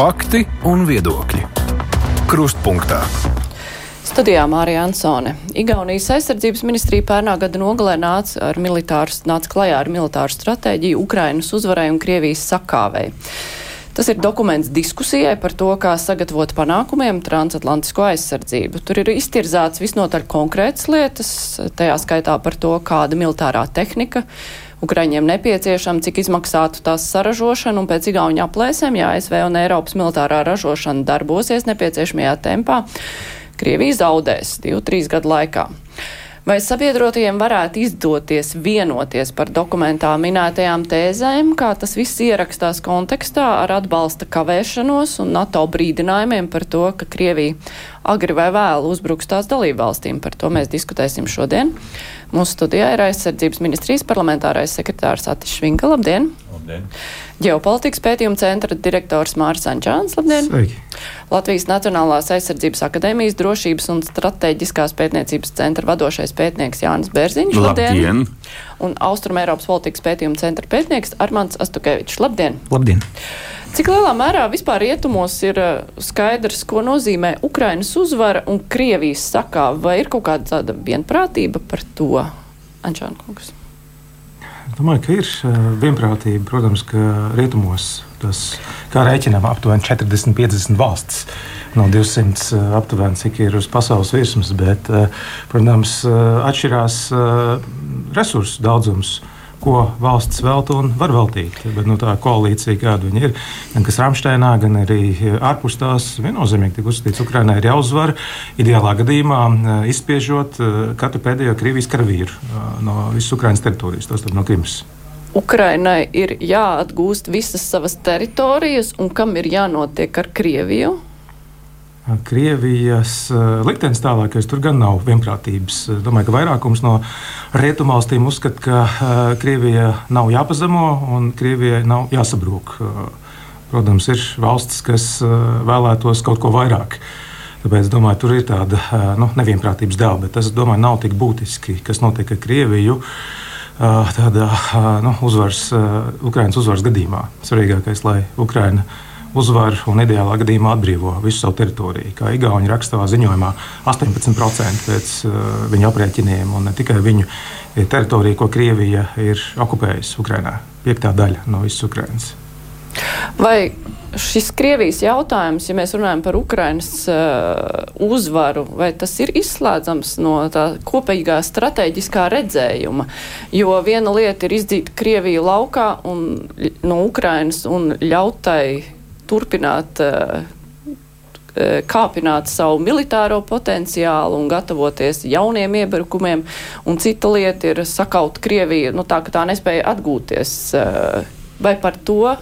Fakti un viedokļi. Krustpunktā. Studijā Mārija Ansone. Igaunijas aizsardzības ministrija pērnā gada nogalē nāca, ar militāru, nāca klajā ar militāru stratēģiju Ukrainas uzvarai un Krievijas sakāvei. Tas ir dokuments diskusijai par to, kā sagatavot panākumiem transatlantisko aizsardzību. Tur ir iztirzāts visnotaļ konkrētas lietas, tajā skaitā par to, kāda militārā tehnika Ukraiņiem nepieciešama, cik izmaksātu tās saražošana, un pēc igauņa aplēsēm, ja ASV un Eiropas militārā ražošana darbosies nepieciešamajā tempā, Krievija zaudēs 2-3 gadu laikā. Vai sabiedrotajiem varētu izdoties vienoties par dokumentā minētajām tēzēm, kā tas viss ierakstās kontekstā ar atbalsta kavēšanos un NATO brīdinājumiem par to, ka Krievija agri vai vēlu uzbruks tās dalību valstīm? Par to mēs diskutēsim šodien. Mūsu studijā ir aizsardzības ministrijas parlamentārais sekretārs Atis Švinka. Labdien! Labdien! Ģeopolitikas pētījuma centra direktors Mārs Ančāns. Labdien! Sveiki! Latvijas Nacionālās aizsardzības akadēmijas drošības un strateģiskās pētniecības centra vadošais pētnieks Jānis Bērziņš. Labdien! labdien. Un Austrum Eiropas politikas pētījuma centra pētnieks Armants Astukevičs. Labdien! Labdien! Cik lielā mērā vispār rietumos ir eh, skaidrs, ko nozīmē Ukrainas uzvara un Krievijas sakā, vai ir kaut kāda tāda vienprātība par to, Ančānkungs? Domāju, ka ir eh, vienprātība. Protams, ka rietumos tas, kā rēķinām, aptuveni 40-50 valstis no 200 eh, aptuveni, cik ir uz pasaules virsmas, bet, protams, atšķirās resursu daudzums ko valsts velta un var veltīt. Bet nu, tā koalīcija, kāda viņa ir, gan kas Rāmsteinā, gan arī ārpus tās, viennozīmīgi tika uzskatīts, ka Ukraiņai ir jāuzvar. Ideālā gadījumā eh, izspiežot eh, katru pēdējo Krievijas karavīru eh, no visas Ukraiņas teritorijas, tos no Krimas. Ukrainai ir jāatgūst visas savas teritorijas, un kam ir jānotiek ar Krieviju? Krievijas liktenis tālākais tur gan nav vienprātības. Domāju, ka vairākums no rietumvalstīm uzskata, ka Krievija nav jāpazemo un Krievijai nav jāsabrūk. Protams, ir valstis, kas vēlētos kaut ko vairāk. Tāpēc domāju, tur ir tāda nu, nevienprātības dēļ, bet tas domāju, nav tik būtiski, kas notiek ar Krieviju. Tādā nu, uzvaras, Ukraiņas uzvaras gadījumā svarīgākais, lai Ukraiņa uzvar un ideālā gadījumā atbrīvo visu savu teritoriju. Kā Igauni raksta savā ziņojumā, 18% pēc uh, viņu aprēķiniem, un ne tikai viņu teritoriju, ko Krievija ir okupējusi Ukrajinā, piektā daļa no visas Ukrainas. Vai šis Krievijas jautājums, ja mēs runājam par Ukrainas uh, uzvaru, vai tas ir izslēdzams no tā kopīgā strateģiskā redzējuma? Jo viena lieta ir izdzīt Krieviju laukā un, no Ukrainas un ļautai turpināt uh, kāpināt savu militāro potenciālu un gatavoties jauniem iebrukumiem, un cita lieta ir sakaut Krieviju, nu tā, ka tā nespēja atgūties. Eh, vai par to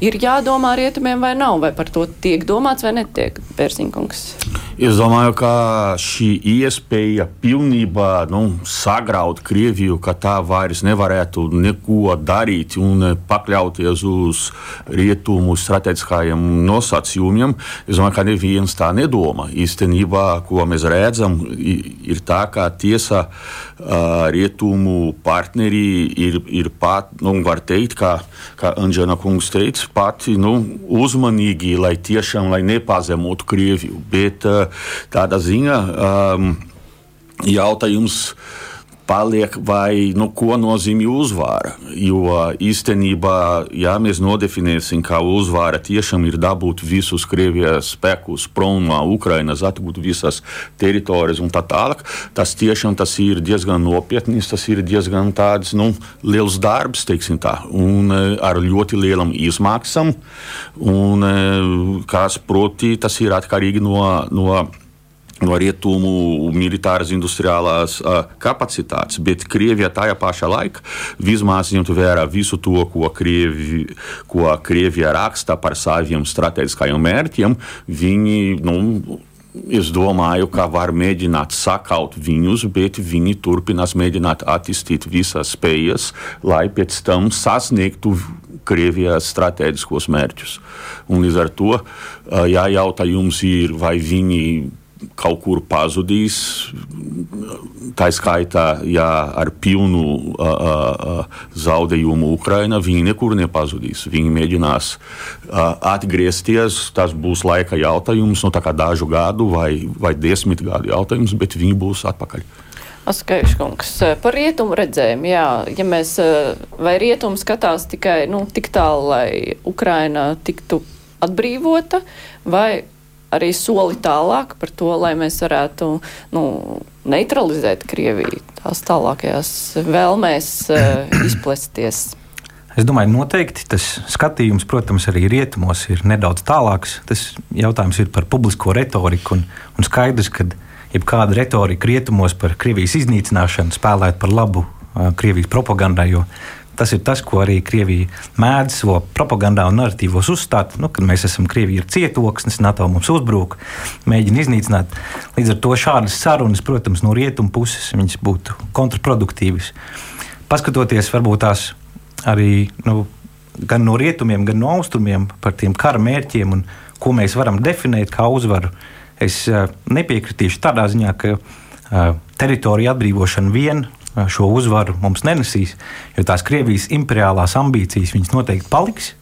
ir jādomā rietumiem vai nav, vai par to tiek domāts vai netiek, Pērsiņkungs? Es domāju, ka šī iespēja pilnībā nu, sagraut Krieviju, ka tā vairs nevarētu neko darīt un pakļauties uz rietumu strateģiskajiem nosacījumiem, es domāju, ka neviens tā nedomā. Īstenībā, ko mēs redzam, ir tā, ka tiesa rietumu partneri ir, ir pat, nu, var teikt, kā, kā Anģena kungs teica, pati nu, uzmanīgi, lai tiešām lai nepazemotu Krieviju. Bet, uh, tāda ziņa um, jautājums paliek, vai nu, ko nozīmē uzvara. Jo īstenībā, ja mēs nodefinēsim, ka uzvara tiešām ir dabūt visus Krievijas spēkus prom no Ukrainas, atgūt visas teritorijas un tā tālāk, tas tiešām tas ir diezgan nopietnis, tas ir diezgan tāds nu, liels darbs, teiksim tā, un e, ar ļoti lielam izmaksām, un e, kas proti tas ir atkarīgi no. no no rietumu militāras industriālās uh, kapacitātes, bet Krievija tajā pašā laikā vismaz ņemt vērā visu to, ko, Krievi, ko Krievija raksta par saviem strateģiskajiem mērķiem. Viņi, nu, Es domāju, ka var mēģināt sakaut viņus, bet viņi turpinās mēģināt attīstīt visas spējas, lai pēc tam sasniegtu Krievijas strateģiskos mērķus. Un līdz ar to jājautā jums ir, vai viņi kaut kur pazudīs. Tā skaitā, ja ar pilnu uh, uh, zaudējumu Ukraina, viņi nekur nepazudīs. Viņi mēģinās uh, atgriezties. Tas būs laika jautājums, no nu, dažu gadu vai, vai desmit gadu jautājums, bet viņi būs atpakaļ. Askaiškungs, par rietumu redzējumu, jā, ja mēs, vai rietumu skatās tikai, nu, tik tālu, lai Ukraina tiktu atbrīvota, vai arī soli tālāk par to, lai mēs varētu nu, neutralizēt Krieviju tās tālākajās vēlmēs uh, izplesties. Es domāju, noteikti tas skatījums, protams, arī rietumos ir nedaudz tālāks. Tas jautājums ir par publisko retoriku un, un skaidrs, ka jebkāda retorika rietumos par Krievijas iznīcināšanu spēlētu par labu uh, Krievijas propagandai, jo Tas ir tas, ko arī Krievija mēdz savā propagandā un narratīvos uzstāt. Nu, kad mēs esam Krievija ir cietoksnis, NATO mums uzbrūk, mēģina iznīcināt. Līdz ar to šādas sarunas, protams, no rietumu puses būtu kontraproduktīvas. Paskatoties varbūt tās arī nu, gan no rietumiem, gan no austrumiem par tiem kara mērķiem un ko mēs varam definēt kā uzvaru, es uh, nepiekritīšu tādā ziņā, ka uh, teritorija atbrīvošana vien šo uzvaru mums nenesīs, jo tās Krievijas imperiālās ambīcijas noteikti paliks.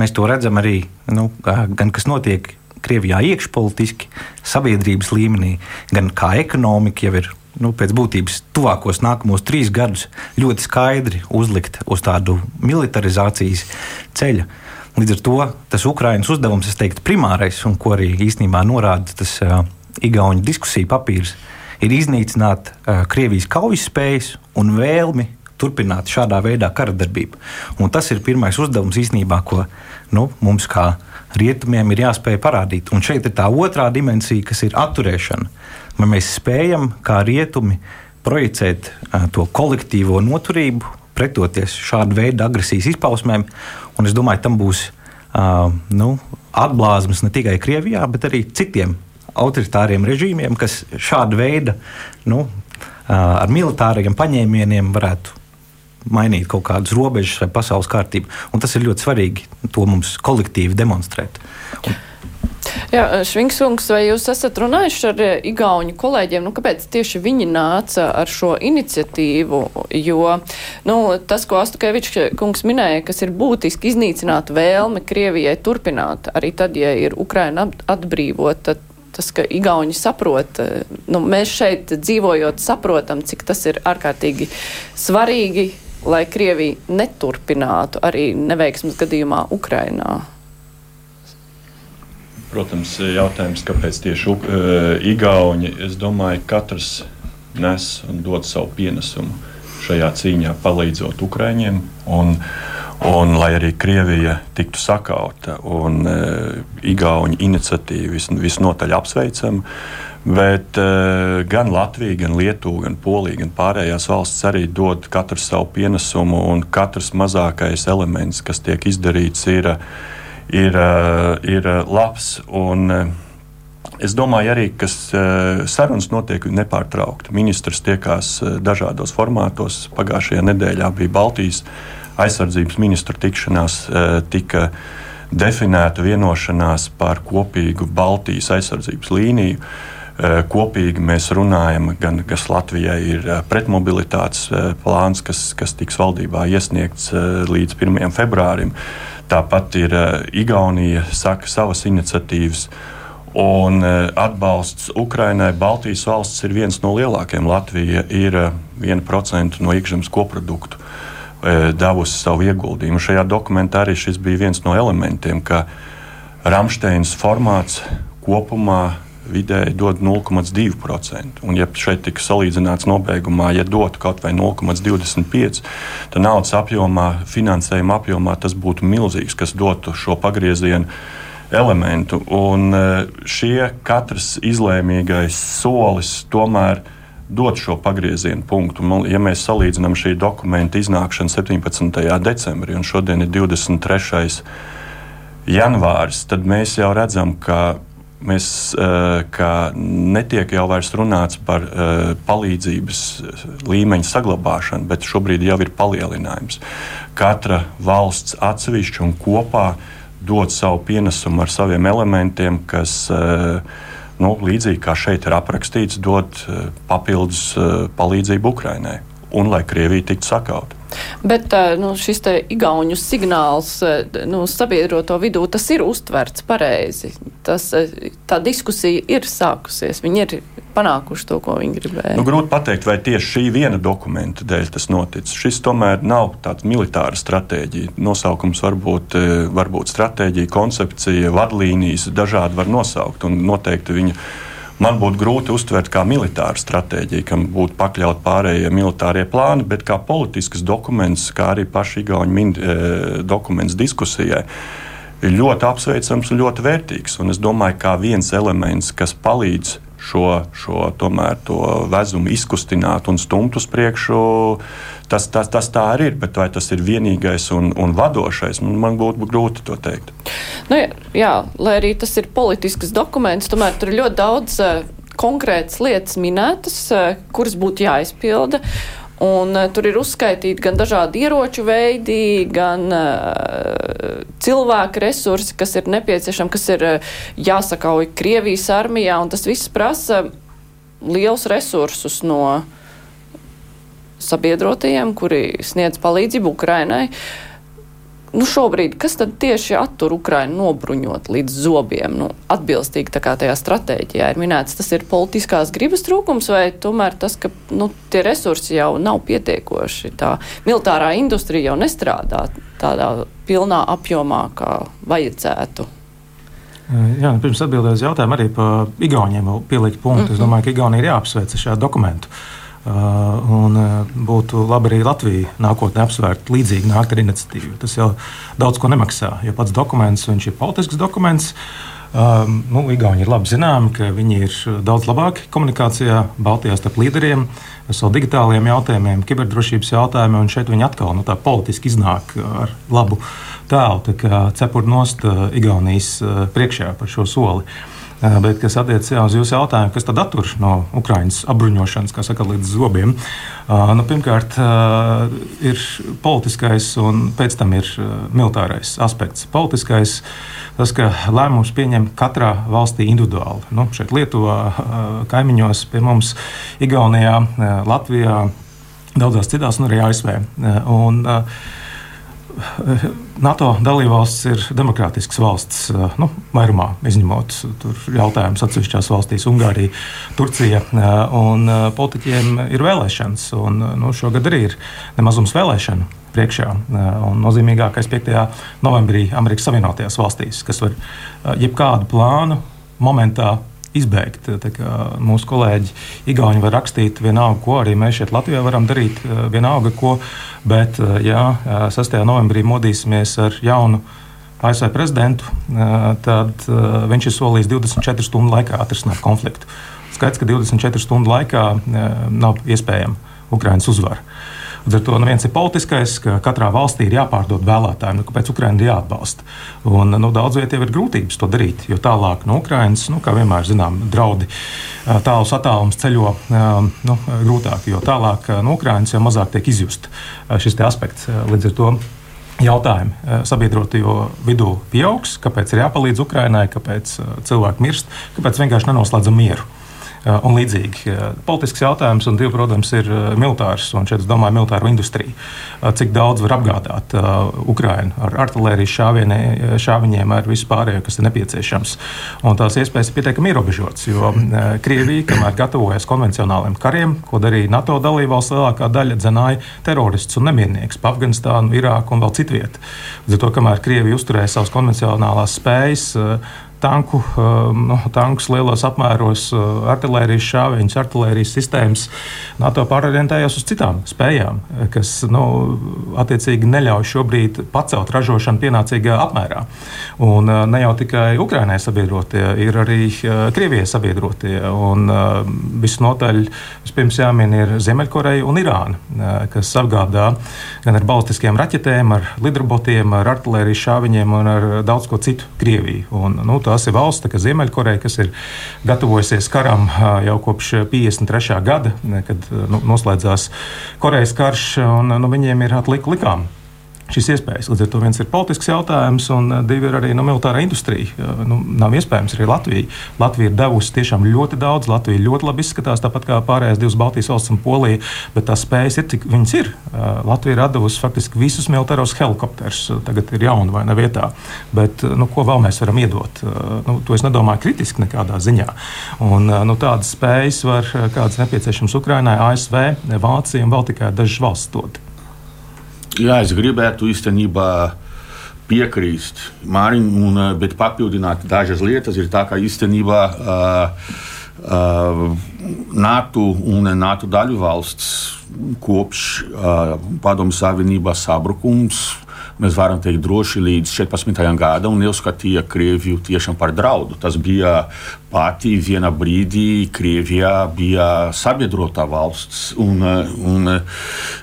Mēs to redzam arī, nu, gan kas notiek Krievijā iekšpolitiski, sabiedrības līmenī, gan kā ekonomika jau ir nu, pēc būtības tuvākos nākamos trīs gadus ļoti skaidri uzlikt uz tādu militarizācijas ceļa. Līdz ar to tas Ukraiņas uzdevums, es teiktu, primārais, un ko arī īstenībā norāda tas uh, Igaunijas diskusiju papīrs, uh, ir iznīcināt uh, Krievijas kaujas spējas un vēlmi turpināt šādā veidā kara darbību. Un tas ir pirmais uzdevums īstenībā, ko nu, mums kā rietumiem ir jāspēj parādīt. Un šeit ir tā otrā dimensija, kas ir atturēšana. Vai mēs spējam kā rietumi projicēt uh, to kolektīvo noturību, pretoties šādu veidu agresijas izpausmēm, un es domāju, tam būs uh, nu, atblāzmas ne tikai Krievijā, bet arī citiem autoritāriem režīmiem, kas šāda veida nu, ar militāriem paņēmieniem varētu mainīt kaut kādas robežas vai pasaules kārtību. Un tas ir ļoti svarīgi to mums kolektīvi demonstrēt. Un, Jā, Švinkskungs, vai jūs esat runājuši ar igauņu kolēģiem, nu kāpēc tieši viņi nāca ar šo iniciatīvu, jo, nu, tas, ko Astukevičs kungs minēja, kas ir būtiski iznīcināt vēlme Krievijai turpināt, arī tad, ja ir Ukraina atbrīvota, tas, ka Igauni saprot, eh, nu, mēs šeit dzīvojot, saprotam, cik tas ir ārkārtīgi svarīgi, lai Krievija neturpinātu arī neveiksmas gadījumā Ukrainā. Protams, jautājums, kāpēc tieši uh, Igauni, es domāju, katrs nes un dod savu pienesumu šajā cīņā, palīdzot Ukraiņiem. Un, Un, lai arī Krievija tiktu sakauta, un e, Igaunijas iniciatīva vis, visnotaļ apsveicama, bet e, gan Latvija, gan Lietuva, gan Polija, gan pārējās valsts arī dod katru savu pienesumu, un katrs mazākais elements, kas tiek izdarīts, ir, ir, e, ir labs. Un, e, Es domāju, arī ka e, sarunas notiek nepārtraukti. Ministrs tiekās dažādos formātos. Pagājušajā nedēļā bija Baltijas aizsardzības ministru tikšanās eh, tika definēta vienošanās par kopīgu Baltijas aizsardzības līniju. Eh, kopīgi mēs runājam, gan kas Latvijai ir eh, pretmobilitātes plāns, kas, kas tiks valdībā iesniegts līdz 1. februārim. Tāpat ir Igaunija, saka savas iniciatīvas. Un atbalsts Ukrainai, Baltijas valsts ir viens no lielākajiem. Latvija ir 1% no iekšzemes koprodukta E, devusi savu ieguldījumu. Šajā dokumentā arī šis bija viens no elementiem, ka Rāmsteins formāts kopumā vidēji dod 0,2%. Un, ja šeit tika salīdzināts nobeigumā, ja dotu kaut vai 0,25%, tad naudas apjomā, finansējuma apjomā tas būtu milzīgs, kas dotu šo pagriezienu elementu. Un e, šie katrs izlēmīgais solis tomēr dot šo pagrieziena punktu. Ja mēs salīdzinām šī dokumenta iznākšanu 17. decembrī un šodien ir 23. janvāris, tad mēs jau redzam, ka mēs, eh, ka netiek jau vairs runāts par uh, palīdzības līmeņa saglabāšanu, bet šobrīd jau ir palielinājums. Katra valsts atsevišķi un kopā dod savu pienesumu ar saviem elementiem, kas uh, nu, līdzīgi kā šeit ir aprakstīts, dot papildus palīdzību Ukrainai un lai Krievija tiktu sakauta. Bet nu, šis igauņu signāls nu, sabiedroto vidū, tas ir uztverts pareizi. Tas, tā diskusija ir sākusies. Viņi ir panākuši to, ko viņi gribēja. Nu, grūti pateikt, vai tieši šī viena dokumenta dēļ tas noticis. Šis tomēr nav tāds militāra stratēģija. Nosaukums var būt, var būt stratēģija, koncepcija, vadlīnijas, dažādi var nosaukt. Un noteikti viņa man būtu grūti uztvert kā militāru stratēģiju, kam būtu pakļaut pārējie militārie plāni, bet kā politisks dokuments, kā arī paši Igauni min, e, dokuments diskusijai. Ir ļoti apsveicams un ļoti vērtīgs. Un es domāju, ka viens elements, kas palīdz šo, šo tomēr, vezumu izkustināt un stumt uz priekšu, tas, tas, tas tā arī ir. Bet vai tas ir vienīgais un, un vadošais, man, būtu grūti to teikt. Nu, jā, jā, lai arī tas ir politisks dokuments, tomēr tur ir ļoti daudz uh, konkrētas lietas minētas, uh, kuras būtu jāizpilda. Un, uh, tur ir uzskaitīti gan dažādi ieroču veidi, gan uh, cilvēku resursi, kas ir nepieciešami, kas ir uh, jāsakauj Krievijas armijā. Tas viss prasa liels resursus no sabiedrotajiem, kuri sniedz palīdzību Ukrainai. Uh, Nu, šobrīd, kas tad tieši attur Ukrainu nobruņot līdz zobiem? Nu, atbilstīgi tā kā tajā stratēģijā ir minēts, tas ir politiskās gribas trūkums vai tomēr tas, ka nu, tie resursi jau nav pietiekoši. Tā militārā industrija jau nestrādā tādā pilnā apjomā, kā vajadzētu. Jā, nu, pirms atbildēt uz jautājumu, arī par Igauniem pielikt punktu. Mm -hmm. Es domāju, ka Igaunija ir jāapsveic ar šādu dokumentu. Uh, un uh, būtu labi arī Latvija nākotnē apsvērt līdzīgi nākt ar iniciatīvu. Tas jau daudz ko nemaksā, jo pats dokuments ir politisks dokuments. Um, nu, Igauni ir labi zināmi, ka viņi ir daudz labāki komunikācijā Baltijā starp līderiem, savu digitālajiem jautājumiem, kiberdrošības jautājumiem. Šeit viņi atkal nu, politiski iznāk ar labu tēlu, cepur nost Igaunijas priekšā par šo soli. Bet, kas attiecas uz jūsu jautājumu, kas tad attur no Ukraiņas apbruņošanas, kā saka, līdz zobiem? Nu, pirmkārt, ir politiskais un pēc tam ir militārais aspekts. Politiskais tas, ka lēmums pieņem katrā valstī individuāli. Nu, šeit Lietuvā, kaimiņos, pie mums, Igaunijā, Latvijā, daudzās citās, un arī ASV. Un, NATO dalībvalsts ir demokrātisks valsts, eh, nu, vairumā izņemot jautājumus atsevišķās valstīs, Ungārija, Turcija. Eh, un eh, politiķiem ir vēlēšanas, un nu, šogad arī ir nemazums vēlēšanu priekšā. Un nozīmīgākais 5. novembrī Amerikas Savienotajās valstīs, kas var jebkādu plānu momentā izbeigt. Mūsu kolēģi Igauni var rakstīt vienalga, ko arī mēs šeit Latvijā varam darīt, vienalga, ko. Bet, ja 6. novembrī modīsimies ar jaunu ASV prezidentu, tad viņš ir solījis 24 stundu laikā atrisināt konfliktu. Skaidrs, ka 24 stundu laikā nav iespējama Ukraiņas uzvara. Līdz ar to nu, viens ir politiskais, ka katrā valstī ir jāpārdod vēlētājiem, nu, kāpēc Ukraiņa ir jāatbalsta. Un, nu, daudz vietā ir grūtības to darīt, jo tālāk no Ukraiņas, nu, kā vienmēr zinām, draudi tālus attālums ceļo nu, grūtāk, jo tālāk no Ukraiņas jau mazāk tiek izjust šis aspekts. Līdz ar to jautājumi sabiedrotajā vidū pieaugs, kāpēc ir jāpalīdz Ukraiņai, kāpēc cilvēki mirst, kāpēc vienkārši nenoslēdzam mieru. Eh, un līdzīgi. Eh, politisks jautājums, un divi, protams, ir eh, militārs, un šeit es domāju militāru industriju. Cik daudz var apgādāt Ukrainu ar artērijas šāviņiem, ar visu pārējo, kas ir nepieciešams. Un tās iespējas ir pietiekami ierobežotas, jo Krievija, kamēr gatavojas konvencionāliem kariem, ko darīja NATO dalībvalsts, lielākā daļa dzenāja teroristus un nemierniekus pa Afganistānu, Irāku un vēl citvietu. Līdz ar to, kamēr Krievija uzturēja savas konvencionālās spējas, tanku, um, nu, tankus lielos apmēros, uh, artērijas šāviņus, artērijas sistēmas. NATO pārorientējās uz citām spējām, kas nu, attiecīgi neļauj šobrīd pacelt ražošanu pienācīgā apmērā. Un uh, ne jau tikai Ukrainai sabiedrotie, ir arī uh, Krievijai sabiedrotie. Un visnotaļ vispirms jāmin ir Ziemeļkoreja un Irāna, kas apgādā gan ar balistiskiem raķetēm, ar lidrobotiem, ar artērijas šāviņiem un ar daudz ko citu Krieviju. Un, nu, tās ir valsts, kā Ziemeļkoreja, kas ir gatavojusies karam jau kopš 53. gada, kad nu, noslēdzās Korejas karš, un nu, viņiem ir atlika likām šīs iespējas. Līdz ar to viens ir politisks jautājums, un divi ir arī no militārā industrija. Nu, nav iespējams arī Latvija. Latvija ir devusi tiešām ļoti daudz, Latvija ļoti labi izskatās, tāpat kā pārējās divas Baltijas valsts un Polija, bet tās spējas ir, cik viņas ir. Latvija ir devusi faktiski visus militāros helikopterus. Tagad ir jauna vai ne vietā. Bet, nu, ko vēl mēs varam iedot? Nu, to es nedomāju kritiski nekādā ziņā. Un, nu, tādas spējas var, kādas nepieciešamas Ukrainai, ASV, Vācija un vēl tikai dažas valsts dot. Jā, es gribētu īstenībā piekrīst Māriņam, eh, bet papildināt dažas lietas. Ir tā, ka īstenībā uh, uh, NATO un NATO daļu valsts kopš uh, Padomu Savienības sabrukums mēs varam teikt, droši līdz 14. gadam neuzskatīja Krieviju tiešām par draudu. Tas bija pati vienā brīdī Krievijā bija sabiedrotā valsts. Un, un,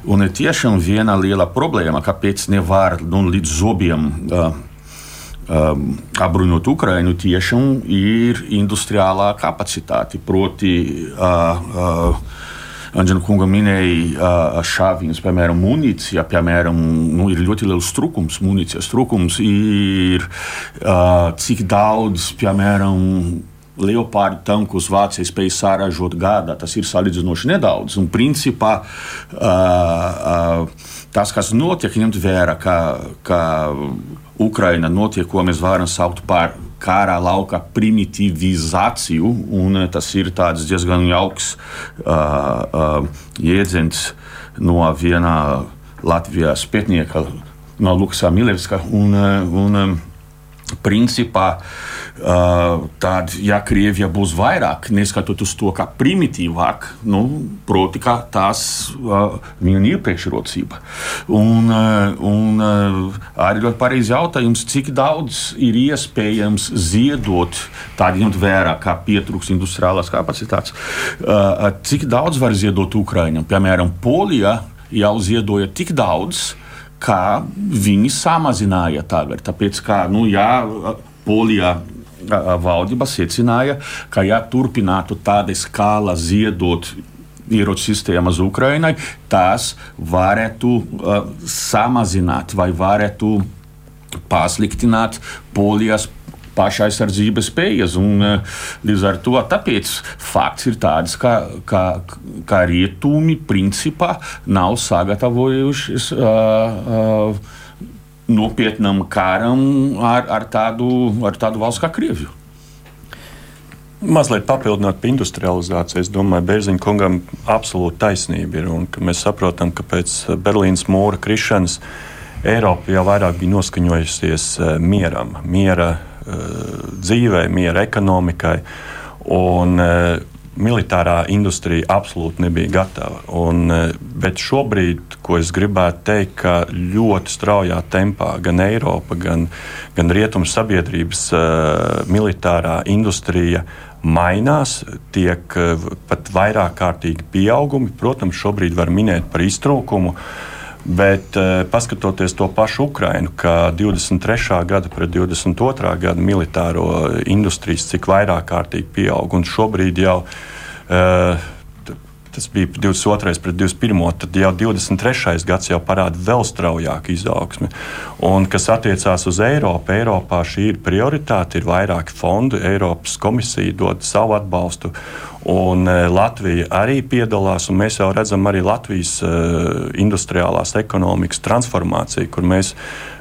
un tiešām viena liela problēma, kāpēc nevar nu, līdz zobiem. Uh, um, apbruņot Ukrainu, tiešām ir industriālā kapacitāte. Proti, uh, uh, Anģina kunga minēja šāviņas, piemēram, munīcija. Piemēram, nu, ir ļoti liels trūkums, munīcijas trūkums ir cik daudz, piemēram, Leopārdu tankus Vācija spēja sāražot gadā. Tas ir salīdzinoši nedaudz. Un, principā, uh, uh, tas, kas notiek, ņemt vērā, ka, ka Ukraina notiek, ko mēs varam saukt par kara lauka primitivizāciju, un tas ir diezgan jauks uh, uh, jēdziens no viena Latvijas pētnieka, no Lukasa Milevska. Un, un, principā tad, ja Krievija būs vairāk, neskatoties to, ka primitīvāk, nu, proti, ka tās viņa ir priekšrocība. Un, un arī ļoti pareizi jautājums, cik daudz ir iespējams ziedot, tādu ņemt vērā, kā pietrūks industriālās kapacitātes, cik daudz var ziedot Ukraiņam. Piemēram, Polija jau ziedoja tik daudz, kā viņi samazināja tagad. Tāpēc, kā, nu, jā, Polijā valdība secināja, ka, ja turpinātu tāda skala ziedot ieroču sistēmas Ukrainai, tās varētu uh, samazināt vai varētu pasliktināt Polijas pašaizsardzības spējas. Un, uh, līdz ar to tāpēc fakts ir tāds, ka, ka, ka rietumi principā nav sagatavojušies. Uh, uh, nopietnam karam ar, ar, tādu, ar tādu valsts kā Krieviju. Mazliet papildināt par industrializāciju. Es domāju, Bērziņa kungam absolūti taisnība ir. Mēs saprotam, ka pēc Berlīnas mūra krišanas Eiropa jau vairāk bija noskaņojusies eh, mieram, miera dzīvē, miera ekonomikai. Un, uh, militārā industrija absolūti nebija gatava. Un, e, bet šobrīd, ko es gribētu teikt, ka ļoti straujā tempā gan Eiropa, gan, gan Rietumu sabiedrības uh, militārā industrija mainās, tiek uh, pat vairāk kārtīgi pieaugumi. Protams, šobrīd var minēt par iztrūkumu. Bet, uh, paskatoties to pašu Ukrainu, ka 23. gada pret 22. gada militāro industrijas cik vairāk kārtīgi pieaug, un šobrīd jau Uh, tas bija 22. pret 21. Tad jau 23. gads jau parāda vēl straujāku izaugsmi. Un, kas attiecās uz Eiropu, Eiropā šī ir prioritāte, ir vairāki fondi, Eiropas komisija dod savu atbalstu. Un uh, Latvija arī piedalās, un mēs jau redzam arī Latvijas uh, industriālās ekonomikas transformāciju, kur mēs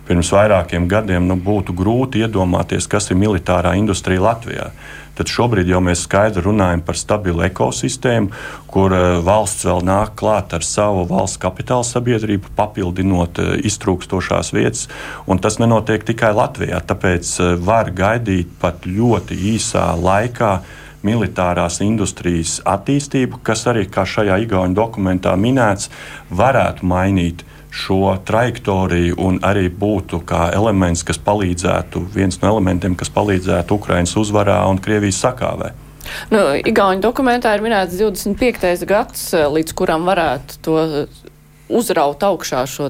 pirms vairākiem gadiem nu, būtu grūti iedomāties, kas ir militārā industrija Latvijā tad šobrīd jau mēs skaidri runājam par stabilu ekosistēmu, kur eh, valsts vēl nāk klāt ar savu valsts kapitāla sabiedrību, papildinot eh, iztrūkstošās vietas. Tas nenotiek tikai Latvijā, tāpēc eh, var gaidīt pat ļoti īsā laikā militārās industrijas attīstību, kas arī, kā šajā Igaunijas dokumentā minēts, varētu mainīt šo trajektoriju un arī būtu kā elements, kas palīdzētu, viens no elementiem, kas palīdzētu Ukraiņas uzvarā un Krievijas sakāvē. Nu, Igaunijas dokumentā ir minēts 25. gads, līdz kuram varētu to uzraut augšā šo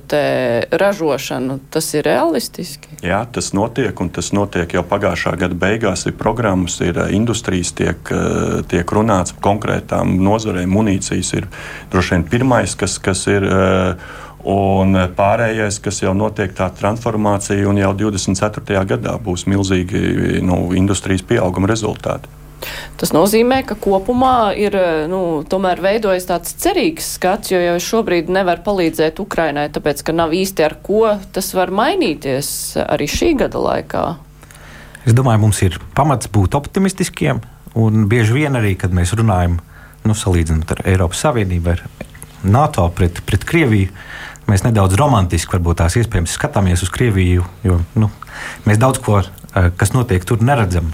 ražošanu. Tas ir realistiski? Jā, tas notiek, un tas notiek jau pagājušā gada beigās. Ir programmas, ir eh, industrijas, tiek, eh, tiek runāts par konkrētām nozarēm. Munīcijas ir droši vien pirmais, kas, kas ir. Uh, Un pārējais, kas jau notiek tā transformācija, un jau 24. gadā būs milzīgi nu, industrijas pieauguma rezultāti. Tas nozīmē, ka kopumā ir nu, veidojas tāds cerīgs skats, jo jau šobrīd nevar palīdzēt Ukrainai, tāpēc ka nav īsti ar ko tas var mainīties arī šī gada laikā. Es domāju, mums ir pamats būt optimistiskiem, un bieži vien arī, kad mēs runājam, nu, salīdzinot ar Eiropas Savienību, ar NATO pret, pret Krieviju, mēs nedaudz romantiski varbūt tās iespējams skatāmies uz Krieviju, jo nu, mēs daudz ko, eh, kas notiek tur, neredzam.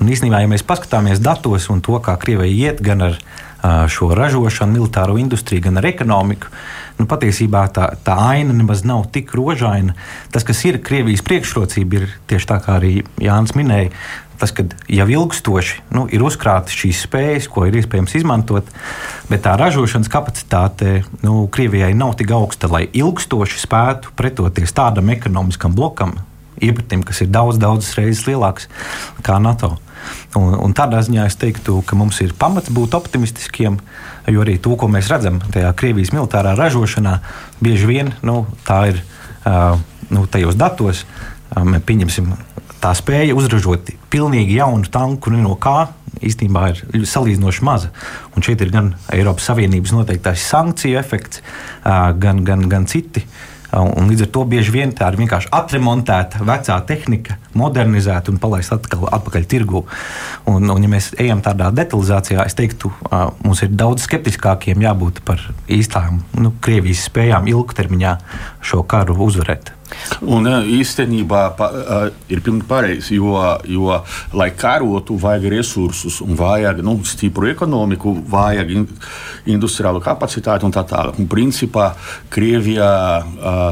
Un īstenībā, ja mēs paskatāmies datos un to, kā Krievija iet gan ar eh, šo ražošanu, militāro industriju, gan ar ekonomiku, nu, patiesībā tā, tā aina nemaz nav tik rožaina. Tas, kas ir Krievijas priekšrocība, ir tieši tā, kā arī Jānis minēja, tas, ka jau ilgstoši nu, ir uzkrātas šīs spējas, ko ir iespējams izmantot, bet tā ražošanas kapacitāte nu, Krievijai nav tik augsta, lai ilgstoši spētu pretoties tādam ekonomiskam blokam, iepratim, kas ir daudz, daudzas reizes lielāks nekā NATO. Un, un tādā ziņā es teiktu, ka mums ir pamats būt optimistiskiem, jo arī to, ko mēs redzam tajā Krievijas militārā ražošanā, bieži vien nu, tā ir uh, nu, tajos datos. Mēs pieņemsim tā spēja uzražot pilnīgi jaunu tanku no kā īstenībā ir salīdzinoši maza. Un šeit ir gan Eiropas Savienības noteiktais sankciju efekts, gan, gan, gan citi. Un līdz ar to bieži vien tā ir vienkārši atremontēta vecā tehnika, modernizēta un palaista atpakaļ, atpakaļ tirgu. Un, un, ja mēs ejam tādā detalizācijā, es teiktu, mums ir daudz skeptiskākiem jābūt par īstām nu, Krievijas spējām ilgtermiņā šo karu uzvarēt. Un īstenībā pa, ir pilnīgi pareizi, jo, jo, lai karotu, vajag resursus, un vajag nu, stipru ekonomiku, vajag in, industriālu kapacitāti un tā tālāk. Un, principā Krievijā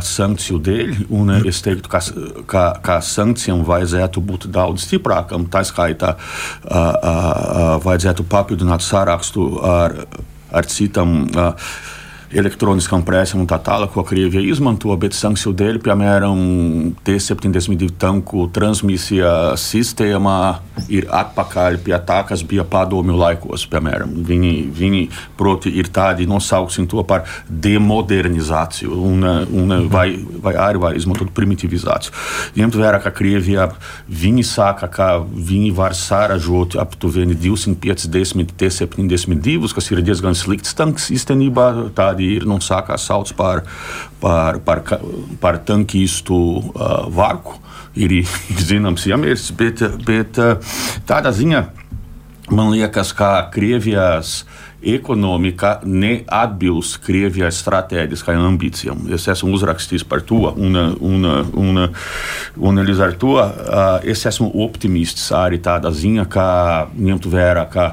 sankciju dēļ, un es teiktu, ka, ka, ka sankcijām vajadzētu būt daudz stiprākam, tā skaitā vajadzētu papildināt sārakstu ar, ar citām. Uh, elektroniskām prēsēm un tā tālāk, ko Krievija izmanto, bet sankciju dēļ, piemēram, T-72 tanku transmisija sistēmā ir atpakaļ pie tā, kas bija padomju laikos. Piemēram, viņi, viņi proti, ir tādi, nosauksim to par demodernizāciju, un, un vai, vai arī var izmantot primitivizāciju. Ņemt vērā, ka Krievijā viņi saka, ka viņi var sāražot aptuveni 250 T-72, kas ir diezgan slikts tanks īstenībā. Tādi ir nu, sākās sauc par, par, par, par tankistu uh, varku. Ir, ir zināms, iemieris, bet, bet uh, tādā ziņā man liekas, ka Krievijas ekonomika neatbilst Krievijas stratēģiskajām ambīcijām. Es esmu uzrakstījis par to, un, un, un, un līdz ar to es esmu optimists arī tādā ziņā, ka ņemtu vērā, ka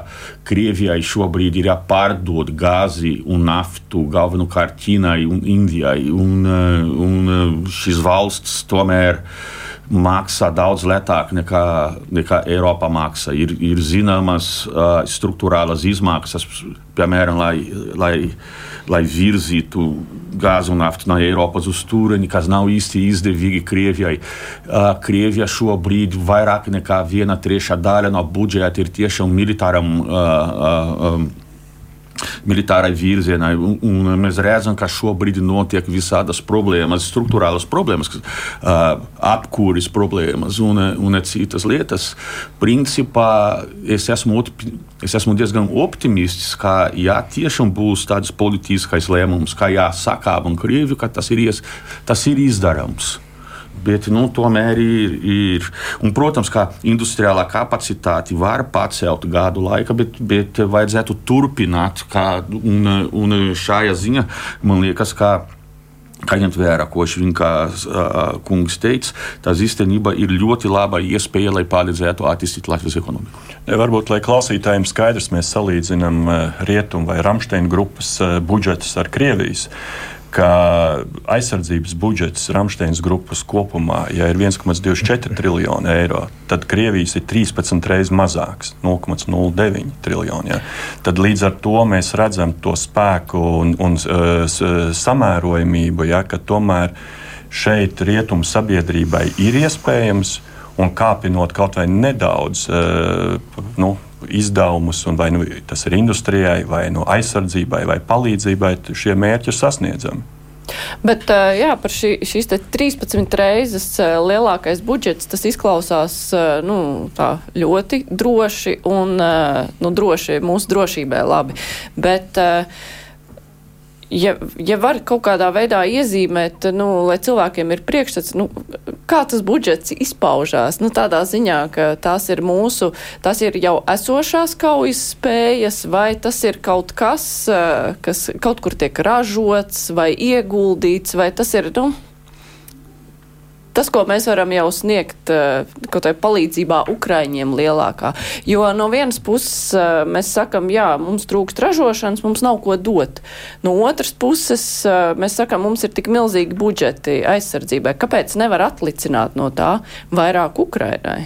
Krievijai šobrīd ir jāpārdod gāzi un naftu galvenokārt Ķīnai un Indijai, un, un šīs valsts tomēr maksā daudz lētāk nekā, nekā Eiropa maksā. Ir, ir zināmas uh, struktūrālas izmaksas, piemēram, lai, lai, lai virzītu gāzi un naftu no Eiropas uz turieni, kas nav īsti izdevīgi Krievijai. Uh, Krievija šobrīd vairāk nekā viena trešā daļa no budžeta ir tiešām militāram. Uh, uh, um, militārai virzienai. Un, un mēs redzam, ka šobrīd notiek visādas problēmas, struktūrālas problēmas, uh, apkūris problēmas un, un citas lietas. Principā es esmu, es esmu diezgan optimists, ka ja tiešām būs tāds politiskais lēmums, ka jāsakāp un Krieviju, ka tas ir, ies, tas ir izdarāms. Bet, nu, tomēr ir, ir. Un, protams, ka industriālā kapacitāte var pacelt gadu laikā, bet, bet vajadzētu turpināt. Kā, un, un šajā ziņā man liekas, ka. Kā ņemt vērā, ko Švinkas kungs teica, tas īstenībā ir ļoti laba iespēja, lai palīdzētu attīstīt Latvijas ekonomiku. Varbūt, lai klausītājiem skaidrs, mēs salīdzinām Rietumu vai Ramsteina grupas budžetus ar Krievijas. Uh, ka aizsardzības budžets Rāmsteins grupas kopumā ja ir 1,24 triljoni eiro, tad Krievijas ir 13 reizes mazāks - 0,09 triljoni. Ja. Tad līdz ar to mēs redzam to spēku un, un samērojamību, ja, ka tomēr šeit rietumu sabiedrībai ir iespējams un kāpinot kaut vai nedaudz. Nu, izdevumus, un vai nu tas ir industrijai, vai no aizsardzībai, vai palīdzībai, šie mērķi ir sasniedzami. Bet jā, par šī, šīs 13 reizes lielākais budžets, tas izklausās nu, ļoti droši un nu, droši mūsu drošībai labi. Bet, ja, ja var kaut kādā veidā iezīmēt, nu, lai cilvēkiem ir priekšstats, nu, kā tas budžets izpaužās, nu, tādā ziņā, ka tās ir mūsu, tas ir jau esošās kaujas spējas, vai tas ir kaut kas, kas kaut kur tiek ražots vai ieguldīts, vai tas ir, nu, tas, ko mēs varam jau sniegt eh, kaut kādā palīdzībā Ukraiņiem lielākā. Jo no vienas puses eh, mēs sakam, jā, mums trūkst ražošanas, mums nav ko dot. No otras puses eh, mēs sakam, mums ir tik milzīgi budžeti aizsardzībai. Kāpēc nevar atlicināt no tā vairāk Ukrainai?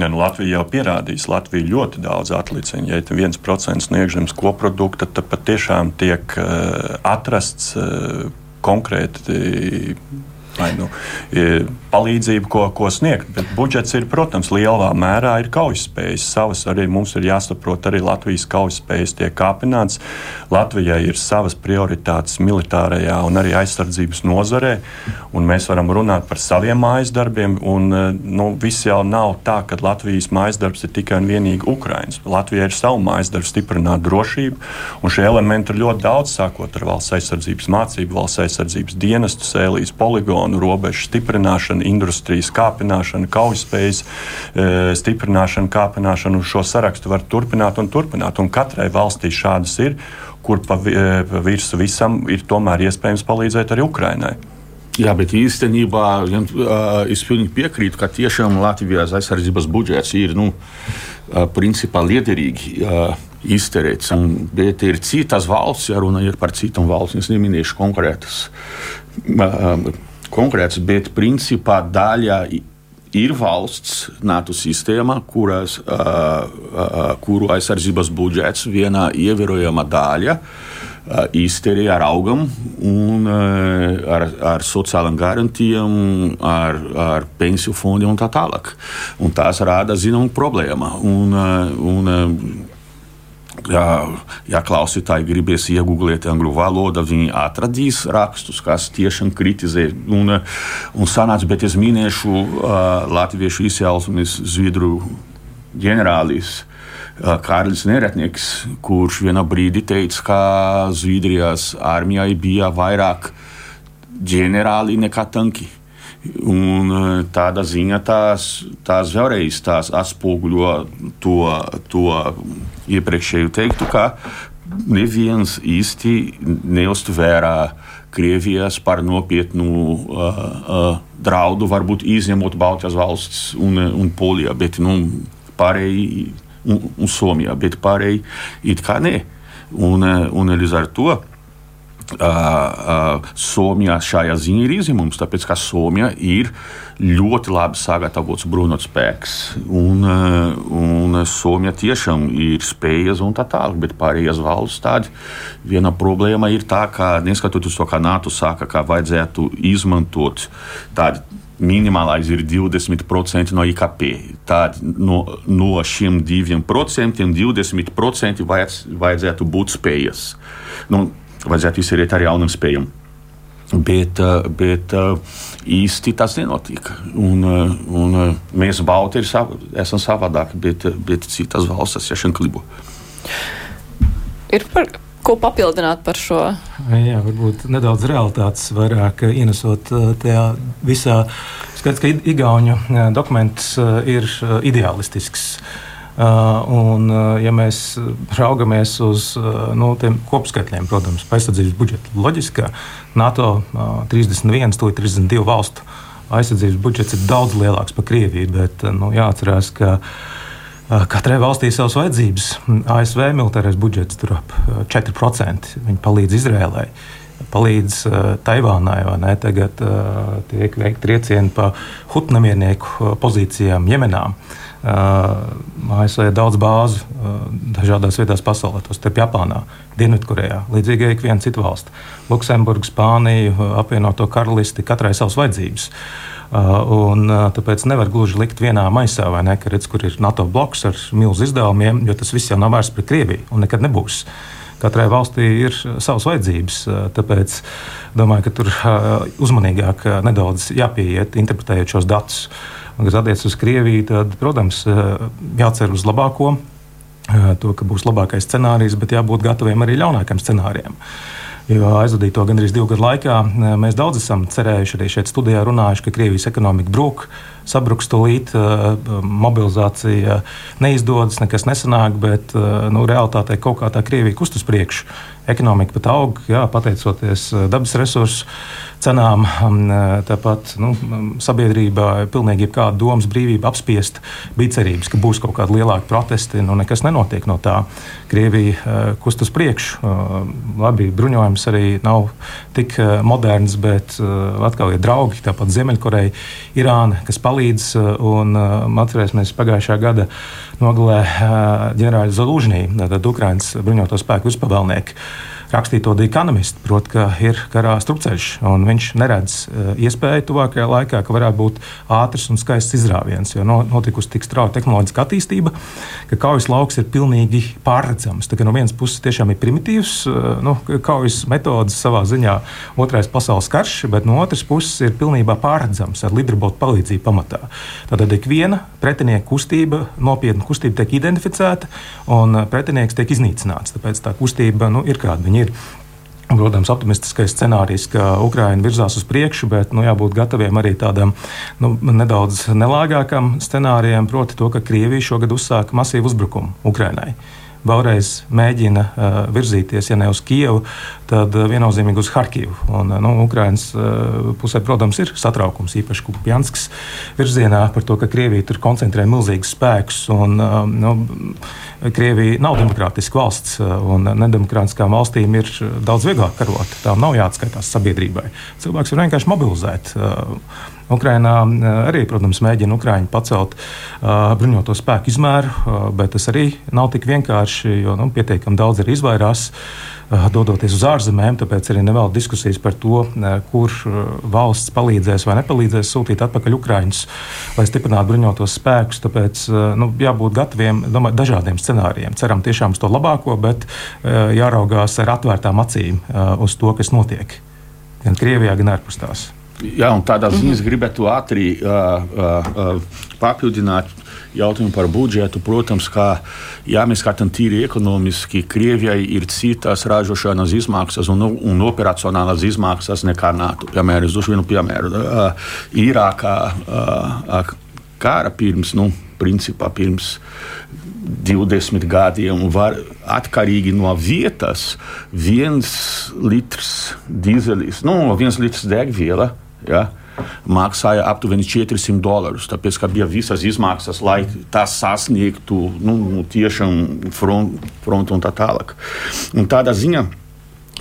Ja, nu, Latvija jau pierādījis, Latvija ļoti daudz atlicina. Ja ir viens procents sniegšanas koprodukta, tad patiešām tiek uh, atrasts uh, konkrēti vai nu, palīdzību, ko, ko sniegt. Bet budžets ir, protams, lielā mērā ir kaujaspējas. Savas arī mums ir jāsaprot, arī Latvijas kaujaspējas tiek kāpināts. Latvijai ir savas prioritātes militārajā un arī aizsardzības nozarē, un mēs varam runāt par saviem mājas darbiem. Un, nu, viss jau nav tā, ka Latvijas mājas darbs ir tikai un vienīgi Ukraiņas. Latvijai ir savu mājas darbu stiprināt drošību, un šie elementi ir ļoti daudz, sākot ar valsts aizsardzības mācību, valsts aizsardzības dienestu, sēlīs poligonu reģionu robežu stiprināšana, industrijas kāpināšana, kaujaspējas e, stiprināšana, kāpināšana. Un šo sarakstu var turpināt un turpināt. Un katrai valstī šādas ir, kur pa, e, virsmu visam ir tomēr iespējams palīdzēt arī Ukrainai. Jā, bet īstenībā es pilnīgi piekrītu, ka tiešām Latvijas aizsardzības budžets ir nu, principā liederīgi izterēts. Bet ir citas valsts, ja runa ir par citām valstīm, es neminēšu konkrētas konkrēts, bet principā daļa ir valsts NATO sistēma, kuras, uh, uh, kuru aizsardzības budžets viena ievērojama daļa uh, izterē ar augam un uh, ar, ar sociālām garantijām, ar, ar pensiju fondiem un tā tālāk. Un tās rada zināmu problēmu. Un, uh, un, uh, Ja, klausītāji gribēs iegūglēt angļu valodu, viņi atradīs rakstus, kas tiešām kritizē. Un, un sanāca, bet es minēšu uh, latviešu izcelsmes zviedru ģenerālis. Uh, Kārlis Neretnieks, kurš vienā brīdī teica, ka Zviedrijas armijai bija vairāk ģenerāli nekā tanki. Un e, tāda ziņa tās, tās vēlreiz tās atspoguļo to, to iepriekšēju teiktu, ka neviens īsti neuztvērā Krievijas par nopietnu uh, uh, draudu, varbūt izņemot Baltijas valsts un, un Poliju, bet nu, pārējie un, un Somijā, bet pārējie it kā nē. Un, un līdz ar to Uh, uh, Somijā šajā ziņā ir izņēmums, tāpēc ka Somija ir ļoti labi sagatavots bruņotspēks. Un, uh, un Somija tiešām ir spējas un tā tālāk, bet pārējās valsts tādi. Viena problēma ir tā, ka neskatoties to, kā NATO saka, ka vajadzētu izmantot tādu minimālais ir 20% no IKP. Tad no, no šiem diviem procentiem 20% vajadz, vajadzētu būt spējas. Nu, vajadzētu izsēriet ar jaunam spējam. Bet, eh, bet eh, īsti tas nenotika. Un, eh, un mēs, Balti, sav, esam savādāki, bet, bet citas valstis tiešām klibo. Ir par ko papildināt par šo? Jā, varbūt nedaudz realitātes vairāk ienesot tajā visā. Skaidrs, ka Igaunijas dokuments ir ideālistisks. Uh, Uh, un, uh, ja mēs raugamies uz uh, nu, tiem kopskaitļiem, protams, aizsardzības budžeta loģiskā, NATO 31, 32 valstu aizsardzības budžets ir daudz lielāks par Krieviju. Bet nu, jāatcerās, ka katrai valstī ir savas vajadzības. ASV militārais budžets tur ap 4%. Viņi palīdz Izrēlai. Palīdz uh, Taivānai? Tagad uh, tiek veikti triecieni pa hutnamiernieku pozīcijām Jemenā. Uh, ASV ir daudz bāzu dažādās vietās pasaulē, tostarp Japānā, Dienvidkorejā, līdzīgi arī viena cita valsts - Luksemburga, Spānija, apvienoto karalisti, katrai savas vajadzības. Un, tāpēc nevar gluži likt vienā maisā, ne, ka redz, kur ir NATO bloks ar milzu izdevumiem, jo tas viss jau nav vērsts pret Krieviju un nekad nebūs. Katrai valstī ir savas vajadzības. Tāpēc domāju, ka tur uzmanīgāk nedaudz jāpieiet, interpretējot šos datus. Un, kas attiecas uz Krieviju, tad, protams, jācer uz labāko, to, ka būs labākais scenārijs, bet jābūt gataviem arī ļaunākam scenārijam. Jo aizvadīto gandrīz divu gadu laikā mēs daudz esam cerējuši, arī šeit studijā runājuši, ka Krievijas ekonomika brūk, sabruks tūlīt, mobilizācija neizdodas, nekas nesanāk, bet nu, realitātē kaut kā tā Krievija kust uz priekšu. Ekonomika pat aug, jā, pateicoties dabas resursu cenām. Tāpat nu, sabiedrībā pilnīgi jebkāda domas brīvība apspiest. Bija cerības, ka būs kaut kādi lielāki protesti. Nu, nekas nenotiek no tā. Krievija kust uz priekšu. Labi, bruņojums arī nav tik moderns, bet atkal ir draugi. Tāpat Ziemeļkoreja, Irāna, kas palīdz. Un atcerēsimies pagājušā gada nogalē ģenerāļa Zalūžņī, tad Ukraiņas bruņoto spēku virspavēlnieku rakstīja to Dīkanomistu, proti, ka ir karā strupceļš, un viņš neredz uh, iespēju tuvākajā laikā, ka varētu būt ātrs un skaists izrāviens, jo no, notikusi tik strauja tehnoloģiska attīstība, ka kaujas lauks ir pilnīgi pārredzams. Tā no vienas puses tiešām ir primitīvs, uh, nu, kaujas metodas savā ziņā, otrais pasaules karš, bet no otras puses ir pilnībā pārredzams ar lidrobotu palīdzību pamatā. Tātad ik viena pretinieka kustība, nopietna kustība tiek identificēta, un pretinieks tiek iznīcināts. Tāpēc tā kustība nu, ir kāda viņa ir. Protams, optimistiskais scenārijs, ka Ukraiņa virzās uz priekšu, bet nu, jābūt gataviem arī tādam nu, nedaudz nelāgākam scenārijam, proti, to, ka Krievija šogad uzsāka masīvu uzbrukumu Ukraiņai vēlreiz mēģina uh, virzīties, ja ne uz Kijevu, tad uh, viennozīmīgi uz Harkivu. Un, uh, nu, Ukraiņas uh, pusē, protams, ir satraukums, īpaši Kupjanskas virzienā par to, ka Krievija tur koncentrē milzīgus spēkus. Un, uh, nu, Krievija nav demokrātiska valsts, un nedemokrātiskām valstīm ir daudz vieglāk karot. Tām nav jāatskaitās sabiedrībai. Cilvēks var vienkārši mobilizēt. Uh, Ukrainā eh, arī, protams, mēģina Ukraiņu pacelt uh, bruņoto spēku izmēru, uh, bet tas arī nav tik vienkārši, jo nu, pietiekami daudz ir izvairās. Uh, dodoties uz ārzemēm, tāpēc arī nevēl diskusijas par to, kur valsts palīdzēs vai nepalīdzēs sūtīt atpakaļ Ukrāņus, lai stiprinātu bruņotos spēkus. Tāpēc nu, jābūt gataviem domāju, dažādiem scenārijiem. Ceram tiešām uz to labāko, bet jāraugās ar atvērtām acīm uz to, kas notiek gan Krievijā, gan ārpus tās. Jā, un tādā ziņā es gribētu ātri uh, uh, uh, papildināt jautājumu par budžetu. Protams, ka, ja mēs skatām tīri ekonomiski, Krievijai ir citas ražošanas izmaksas un, un operacionālas izmaksas nekā NATO. Piemēram, es došu vienu piemēru. Uh, Irākā uh, kara pirms, nu, principā pirms 20 gadiem, var atkarīgi no vietas, viens litrs dīzelis, nu, viens litrs degviela ja, maksāja aptuveni 400 dolārus. Tāpēc, ka bija visas izmaksas, lai tas sasniegtu nu tiešām frontu front un tā tālāk. Un tādā ziņā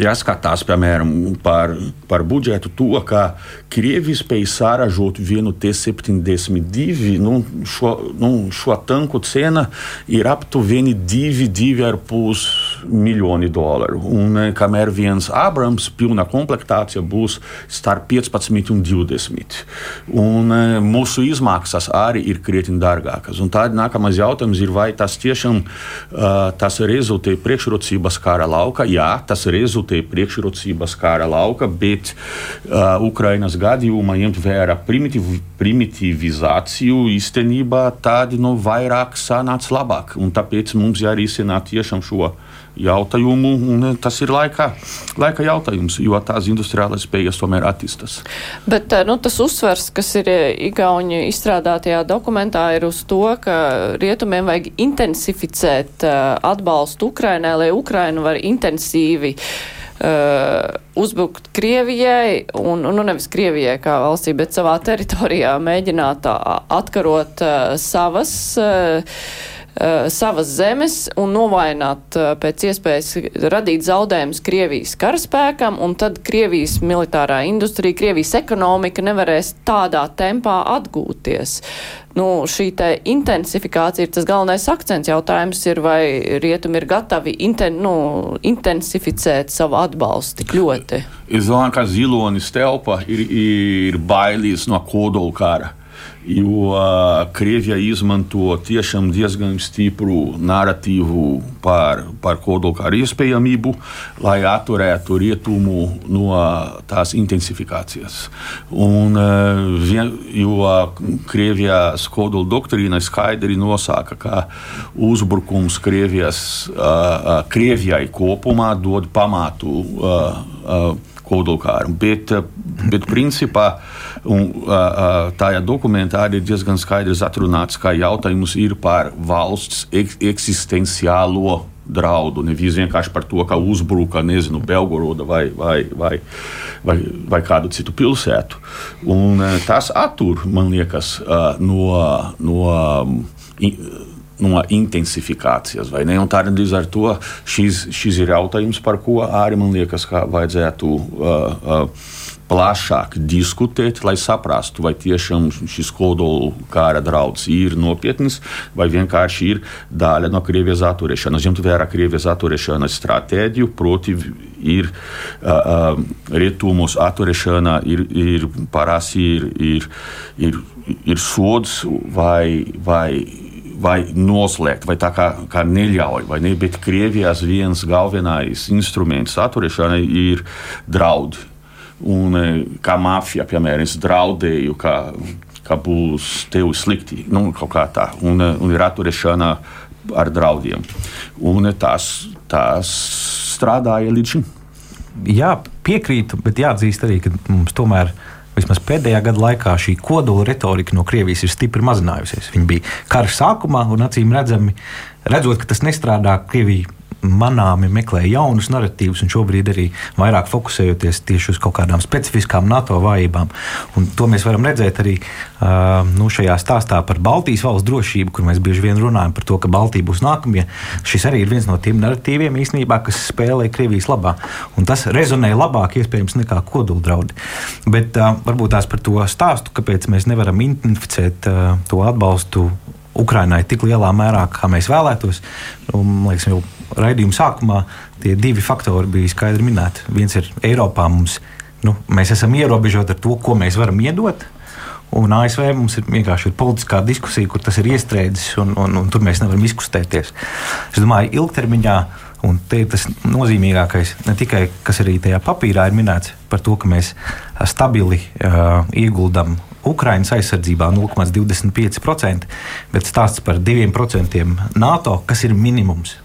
jāskatās, piemēram, par, par budžetu, to, ka Krievija spēja saražot vienu T-72. Nu, šo, nu, šo tanku cena ir aptuveni 2,5 miljoni dolāru. Un, kamēr viens Abrams pilna komplektācija būs starp 15 un 20. Un, mūsu izmaksas arī ir krietni dārgākas. Un tad nākamais jautājums ir, vai tas tiešām uh, tas rezultē priekšrocības kara lauka? Jā, tas rezultē rezultēja priekšrocības kara lauka, bet uh, Ukrainas gadījumā ņemt vērā primitiv, primitivizāciju īstenībā tādi no nu, vairāk sanāca labāk. Un tāpēc mums jārisina tiešām šo jautājumu, un tas ir laika, laika jautājums, jo tās industriālās spējas tomēr attīstās. Bet nu, tas uzsvers, kas ir Igauni izstrādātajā dokumentā, ir uz to, ka rietumiem vajag intensificēt atbalstu Ukrainai, lai Ukraina var intensīvi uh, uh, uzbrukt Krievijai, un nu, nevis Krievijai kā valstī, bet savā teritorijā mēģināt atkarot uh, savas. Uh, savas zemes un novainot pēc iespējas radīt zaudējumus Krievijas karaspēkam, un tad Krievijas militārā industrija, Krievijas ekonomika nevarēs tādā tempā atgūties nu, šī intensifikācija ir tas galvenais akcents. Jautājums ir, vai rietumi ir gatavi inten, nu, intensificēt savu atbalstu tik ļoti. Es domāju, ka zilonis telpa ir, ir bailīs no kodolkara. Jo Krievija izmanto tiešām diezgan stipru narratīvu par, par kodolkāru iespējamību, lai atturētu rietumu no tās intensifikācijas. Un, vien, jo Krievijas kodola doktrīna skaidri nosaka, ka uzbrukums Krievijas, Krievijai kopumā dod pamatu kodolkāram. Bet, bet principā un, tajā dokumentā arī ir diezgan skaidrs atrunāts, ka jautājums ir par valsts eksistenciālo draudu. Nevis vienkārši par to, ka uzbruka nezinu, Belgoroda vai, vai, vai, vai, vai kādu citu pilsētu. Un, tas attur, man liekas, no. no no intensifikācijas. Tādēļ līdz ar to šis, šis ir jautājums, par ko arī man liekas, ka vajadzētu. Uh, uh, plašāk diskutēt, lai saprastu, vai tiešām šis kodola kara draudz ir nopietns, vai vienkārši ir daļa no Krievijas atturēšanas. Ņemt vērā Krievijas atturēšanas stratēģiju, proti, ir uh, uh, rietumos atturēšana, ir, ir parasti ir, ir, ir, ir sods vai. vai vai noslēgt, vai tā kā, kā neļauj, ne? Bet Krievijas viens galvenais instruments atturēšanai ir draudi. Un, e, kā mafija, piemēram, es draudēju, ka, ka būs tev slikti, nu, kaut kā tā, un, e, un ir atturēšana ar draudiem. Un e, tas, tas strādāja līdz šim. Jā, piekrītu, bet jāatzīst arī, ka mums tomēr ir vismaz pēdējā gada laikā šī kodola retorika no Krievijas ir stipri mazinājusies. Viņa bija kara sākumā, un acīm redzami, redzot, ka tas nestrādā, Krievija manāmi meklē jaunus narratīvus, un šobrīd arī vairāk fokusējoties tieši uz kaut kādām specifiskām NATO vājībām. Un to mēs varam redzēt arī uh, nu, šajā stāstā par Baltijas valsts drošību, kur mēs bieži vien runājam par to, ka Baltija būs nākamie. Šis arī ir viens no tiem narratīviem īstenībā, kas spēlē Krievijas labā. Un tas rezonē labāk, iespējams, nekā kodola draudi. Bet uh, varbūt tās par to stāstu, kāpēc mēs nevaram identificēt uh, to atbalstu Ukrainai tik lielā mērā, kā mēs vēlētos. Un, man liekas, jau raidījuma sākumā tie divi faktori bija skaidri minēti. Viens ir Eiropā mums, nu, mēs esam ierobežoti ar to, ko mēs varam iedot. Un ASV mums ir vienkārši ir politiskā diskusija, kur tas ir iestrēdzis, un, un, un tur mēs nevaram izkustēties. Es domāju, ilgtermiņā, un te ir tas nozīmīgākais, ne tikai kas arī tajā papīrā ir minēts par to, ka mēs stabili uh, ieguldam Ukraiņas aizsardzībā 0,25%, bet stāsts par 2% NATO, kas ir minimums.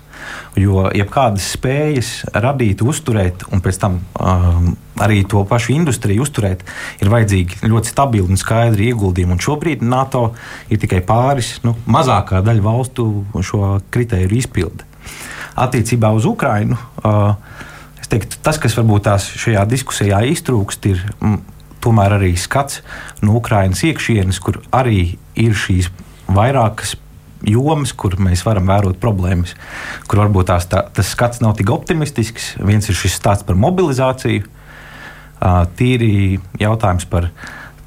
Jo jebkādas spējas radīt, uzturēt, un pēc tam um, arī to pašu industriju uzturēt, ir vajadzīgi ļoti stabili un skaidri ieguldījumi. Un šobrīd NATO ir tikai pāris, nu, mazākā daļa valstu šo kritēriju izpildi. Attiecībā uz Ukrajinu. Uh, teiktu, tas, kas varbūt tās šajā diskusijā iztrūkst, ir mm, tomēr arī skats no Ukrainas iekšienes, kur arī ir šīs vairākas jomas, kur mēs varam vērot problēmas, kur varbūt tās, tā, tas skats nav tik optimistisks. Viens ir šis stāsts par mobilizāciju, tīri jautājums par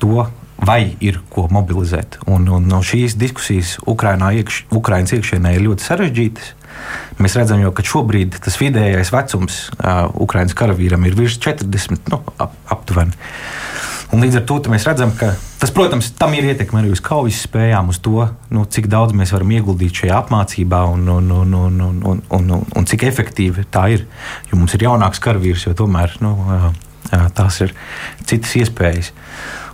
to, vai ir ko mobilizēt. Un, un no šīs diskusijas Ukrainā iekš, Ukrainas iekšienē ir ļoti sarežģītas. Mēs redzam, jau, ka šobrīd tas vidējais vecums uh, Ukraiņas karavīram ir virs 40, nu, ap, aptuveni. Un līdz ar to mēs redzam, ka tas, protams, tam ir ietekme arī uz kaujas spējām, uz to, nu, cik daudz mēs varam ieguldīt šajā apmācībā un, un, un, un, un, un, un, un, un cik efektīvi tā ir. Jo mums ir jaunāks karavīrs, jo tomēr nu, tās ir citas iespējas.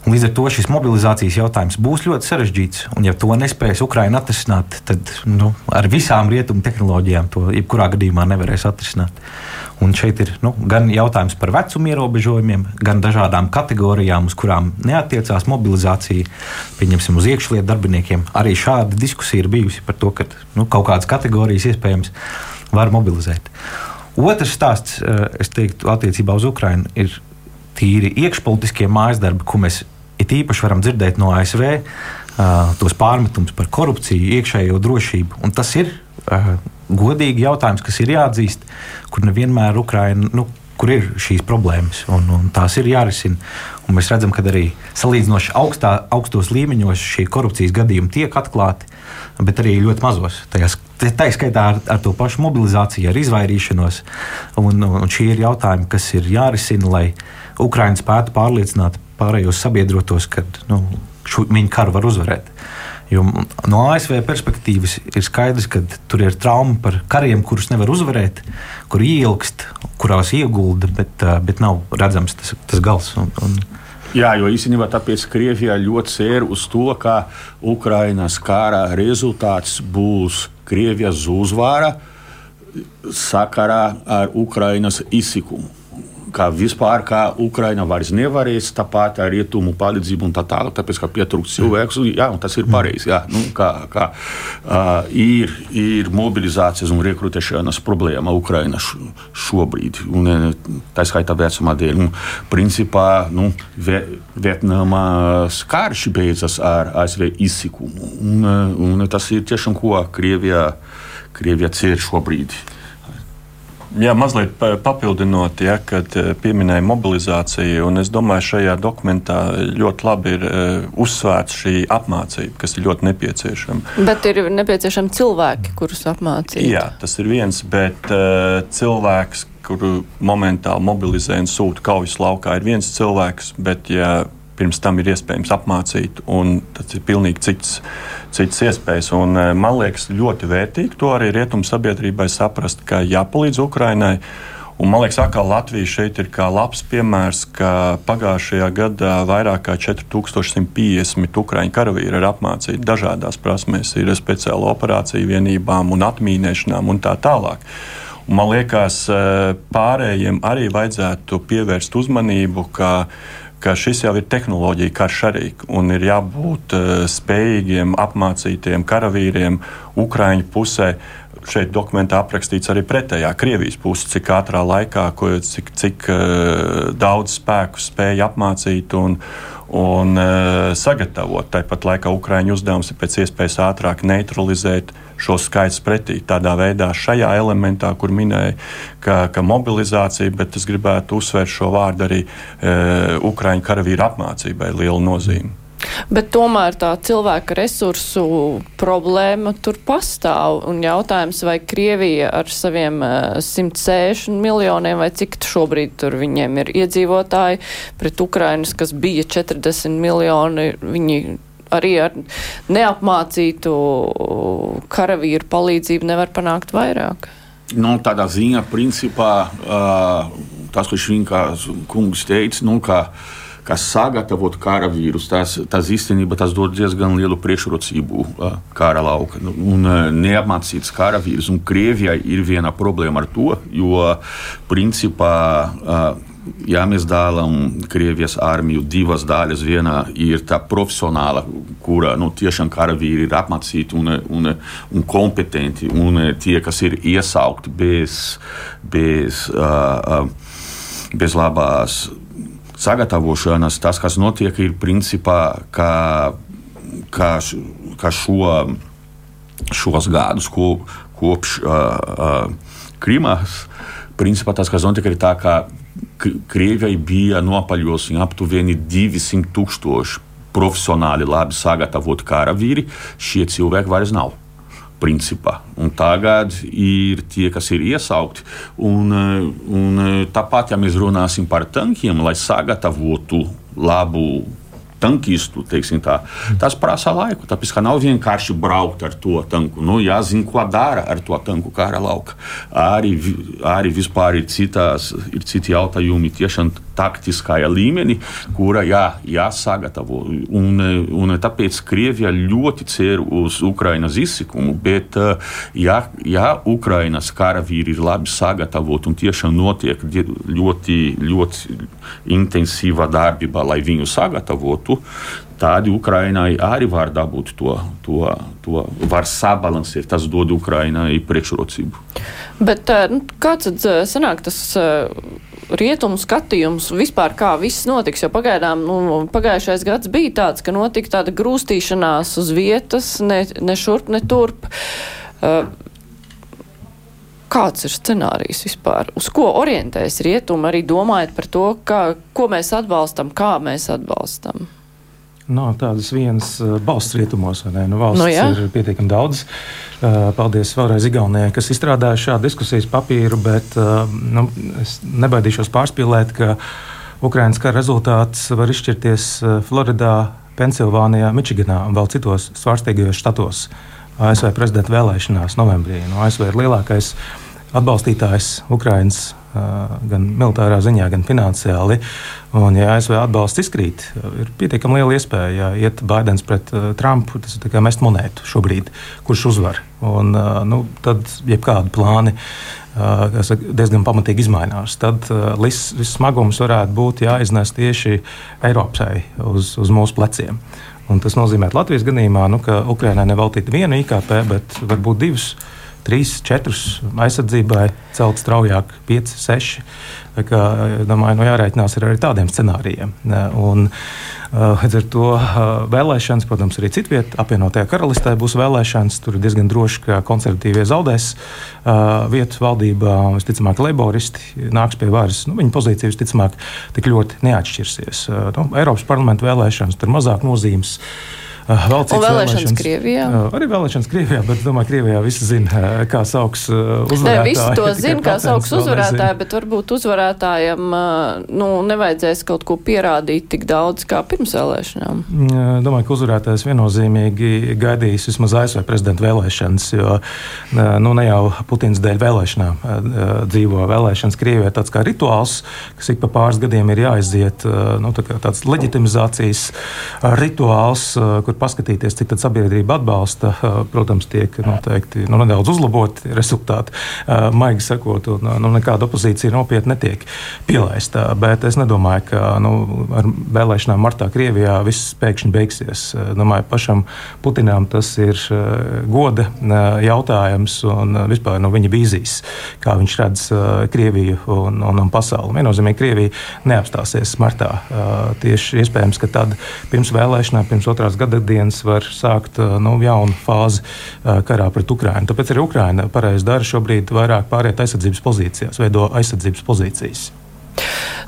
Un līdz ar to šis mobilizācijas jautājums būs ļoti sarežģīts. Un, ja to nespēs Ukraiņa atrisināt, tad nu, ar visām rietumu tehnoloģijām to jebkurā gadījumā nevarēs atrisināt. Un šeit ir nu, gan jautājums par vecuma ierobežojumiem, gan dažādām kategorijām, uz kurām neatiecās mobilizācija. Pieņemsim, uz iekšlietu darbiniekiem. Arī šāda diskusija ir bijusi par to, ka nu, kaut kādas kategorijas iespējams var mobilizēt. Otrs stāsts, eh, es teiktu, attiecībā uz Ukrajinu ir tīri iekšpolitiskie mājas darbi, ko mēs it īpaši varam dzirdēt no ASV uh, tos pārmetumus par korupciju, iekšējo drošību. Un tas ir uh, godīgi jautājums, kas ir jāatzīst, kur nevienmēr Ukraina. Nu, Kur ir šīs problēmas, un, un tās ir jārisina. Un mēs redzam, ka arī salīdzinoši augstā, augstos līmeņos šie korupcijas gadījumi tiek atklāti, bet arī ļoti mazos. Tā ir skaitā ar, ar to pašu mobilizāciju, ar izvairīšanos. Un, un šie ir jautājumi, kas ir jārisina, lai Ukraiņa spētu pārliecināt pārējos sabiedrotos, ka nu, šo, viņi karu var uzvarēt. Jo no ASV perspektīvas ir skaidrs, ka tur ir trauma par kariem, kurus nevar uzvarēt, kur ielgst, kurās iegulda, bet, bet nav redzams tas, tas gals. Un, un, Jā, jo īstenībā tāpēc Krievijā ļoti cer uz to, ka Ukrainas kara rezultāts būs Krievijas uzvara sakarā ar Ukrainas izsikumu ka vispār kā Ukraina vairs nevarēs tāpat ar rietumu palīdzību un tā tālāk, tāpēc ka pietrūkst cilvēks. Jā, tas ir pareizi. Jā, nu, kā, kā, uh, ir, ir mobilizācijas un rekrutēšanas problēma Ukraina šobrīd. Un, tā skaitā vecumā dēļ. Un, principā, nu, Vietnamas karš beidzas ar ASV izsikumu. Un, un tas ir tiešām ko Krievija, Krievija cer šobrīd. Jā, mazliet papildinot, ja, kad eh, pieminēja mobilizāciju, un es domāju, šajā dokumentā ļoti labi ir uh, uzsvērts šī apmācība, kas ir ļoti nepieciešama. Bet ir nepieciešami cilvēki, kurus apmācīt. Jā, tas ir viens, bet uh, cilvēks, kuru momentāli mobilizē un sūta kaujas laukā, ir viens cilvēks, bet ja pirms tam ir iespējams apmācīt, un tas ir pilnīgi cits, cits iespējas. Un, eh, man liekas, ļoti vērtīgi to arī rietumu sabiedrībai saprast, ka jāpalīdz Ukrainai. Un, man liekas, ka Latvija šeit ir kā labs piemērs, ka pagājušajā gadā vairāk kā 4150 ukrāņu karavīri ir apmācīti dažādās prasmēs, ir speciāla operācija vienībām un atmīnēšanām un tā tālāk. Un, man liekas, eh, pārējiem arī vajadzētu pievērst uzmanību, ka ka šis jau ir tehnoloģija karš arī un ir jābūt uh, spējīgiem, apmācītiem karavīriem Ukraiņu pusē. Šeit dokumentā aprakstīts arī pretējā Krievijas puse, cik ātrā laikā, ko, cik, cik uh, daudz spēku spēja apmācīt un, un uh, sagatavot. Tāpat laikā Ukraiņu uzdevums ir pēc iespējas ātrāk neutralizēt šos skaitļus pretī. Tādā veidā, šajā elementā, kur minēja, ka, ka mobilizācija, bet es gribētu uzsvērt šo vārdu arī e, Ukraiņu karavīru apmācībai liela nozīme. Bet tomēr tā cilvēka resursu problēma tur pastāv. Un jautājums, vai Krievija ar saviem 160 e, miljoniem vai cik šobrīd tur viņiem ir iedzīvotāji pret Ukrainas, kas bija 40 miljoni, viņi arī ar neapmācītu karavīru palīdzību nevar panākt vairāk? Nu, tādā ziņā, principā, tas, ko Švinkas kungs teica, nu, ka, ka sagatavot karavīrus, tas, tas īstenībā tas dod diezgan lielu priekšrocību kara lauka. Nu, un neapmācīts karavīrs, un Krievijai ir viena problēma ar to, jo, principā, ja mēs dalām Krievijas armiju divas daļas, viena ir tā profesionāla, kura nu, tiešām karavīri ir apmācīti un, un, un kompetenti, un tie, kas ir iesaukti bez, bez, uh, bez labās sagatavošanas, tas, kas notiek, ir principā, ka, ka, ka šo, šos gadus ko, kopš uh, uh, Krimas, principā tas, kas notiek, ir tā, ka Krievijai bija nopaļojusi aptuveni 200 tūkstoši profesionāli, labi sagatavoti karavīri. Šie cilvēki vairs nav. Principā. Un tagad ir tie, kas ir iesaukti. Un, un tāpat, ja mēs runāsim par tankiem, lai sagatavotu labu tankistu. Tas prasa laiku. Tāpēc nav vienkārši braukt ar to tanku. Nu, jāzina, ko dara ar to tanku kara lauka. Arī, arī vispār ir, citās, ir citi jautājumi tiešām taktiskajā līmenī, kura jā, jāsagatavo. Un, un tāpēc Krievija ļoti cer uz Ukrainas izsikumu, bet ja, ja Ukrainas karavīri ir labi sagatavoti un tiešām notiek ļoti, ļoti intensīva darbība, lai viņu sagatavotu, tādi Ukrainai arī var dabūt to, to, to var sabalansēt. Tas dod Ukrainai priekšrocību. Bet nu, kāds tad sanāk tas? rietumu skatījums vispār, kā viss notiks. Jo pagaidām, nu, pagājušais gads bija tāds, ka notika tāda grūstīšanās uz vietas, ne, ne šurp, ne turp. Uh, kāds ir scenārijs vispār? Uz ko orientēs rietumi, arī domājot par to, kā, ko mēs atbalstam, kā mēs atbalstam? Nav tādas vienas uh, balsts rietumos, vai ne? Nu, valsts no, jā. ir pietiekami daudz. Uh, paldies vēlreiz Igaunijai, kas izstrādāja šādu diskusijas papīru, bet uh, nu, es nebaidīšos pārspīlēt, ka Ukraiņas kara rezultāts var izšķirties Floridā, Pensilvānijā, Mičiganā un vēl citos svārstīgajos štatos ASV prezidenta vēlēšanās novembrī. No ASV ir lielākais atbalstītājs Ukraiņas gan militārā ziņā, gan finansiāli. Un, ja ASV atbalsts izkrīt, ir pietiekami liela iespēja, ja iet Baidens pret Trumpu, tas ir kā mest monētu šobrīd, kurš uzvar. Un, nu, tad jebkādi plāni. Kas diezgan pamatīgi izmainās. Tad uh, viss smagums varētu būt jāiznes tieši Eiropai uz, uz mūsu pleciem. Un tas nozīmē, Latvijas gadījumā, nu, ka Ukraiņai neveltīta viena IKP, bet varbūt divas trīs, četrus aizsardzībai, celt straujāk, pieci, seši. Tā kā, domāju, nu, jārēķinās ar arī tādiem scenārijiem. Un, Līdz ar to vēlēšanas, protams, arī citvietā, apvienotajā karalistē būs vēlēšanas. Tur ir diezgan droši, ka konservatīvie zaudēs vietu valdībā. Visticamāk, laboristi nāks pie varas. Nu, viņa pozīcija visticamāk tik ļoti neatšķirsies. Nu, Eiropas parlamenta vēlēšanas tur mazāk nozīmes. Ah, vēl citas vēlēšanas, Krievijā. Ah, arī vēlēšanas Krievijā, bet domāju, Krievijā visi zina, eh, kā sauks eh, uzvarētāju. Ne, visi to zina, kā sauks uzvarētāju, bet varbūt uzvarētājiem eh, nu, nevajadzēs kaut ko pierādīt tik daudz kā pirms vēlēšanām. Domāju, ka uzvarētājs viennozīmīgi gaidīs vismaz ASV prezidenta vēlēšanas, jo nu, ne jau Putins dēļ vēlēšanām dzīvo. Vēlēšanas Krievijā tāds kā rituāls, kas ik pa pāris gadiem ir jāiziet, nu, tā tāds leģitimizācijas rituāls, kur paskatīties, cik sabiedrība atbalsta. Protams, tiek noteikti nu, nedaudz uzlaboti rezultāti, maigi sakot, un nu, nekāda opozīcija nopietni netiek pielaista. Bet es nedomāju, ka nu, ar vēlēšanām martā Krievijā viss pēkšņi beigsies. Domāju, pašam Putinam tas ir goda jautājums un vispār no viņa vīzijas, kā viņš redz Krieviju un, un, un pasauli. Viennozīmīgi Krievija neapstāsies martā. Tieši iespējams, ka tad pirms vēlēšanām, pirms otrās gada piekdienas var sākt nu, jaunu fāzi karā pret Ukrajinu. Tāpēc arī Ukraina pareizi dara šobrīd vairāk pāriet aizsardzības pozīcijās, veido aizsardzības pozīcijas.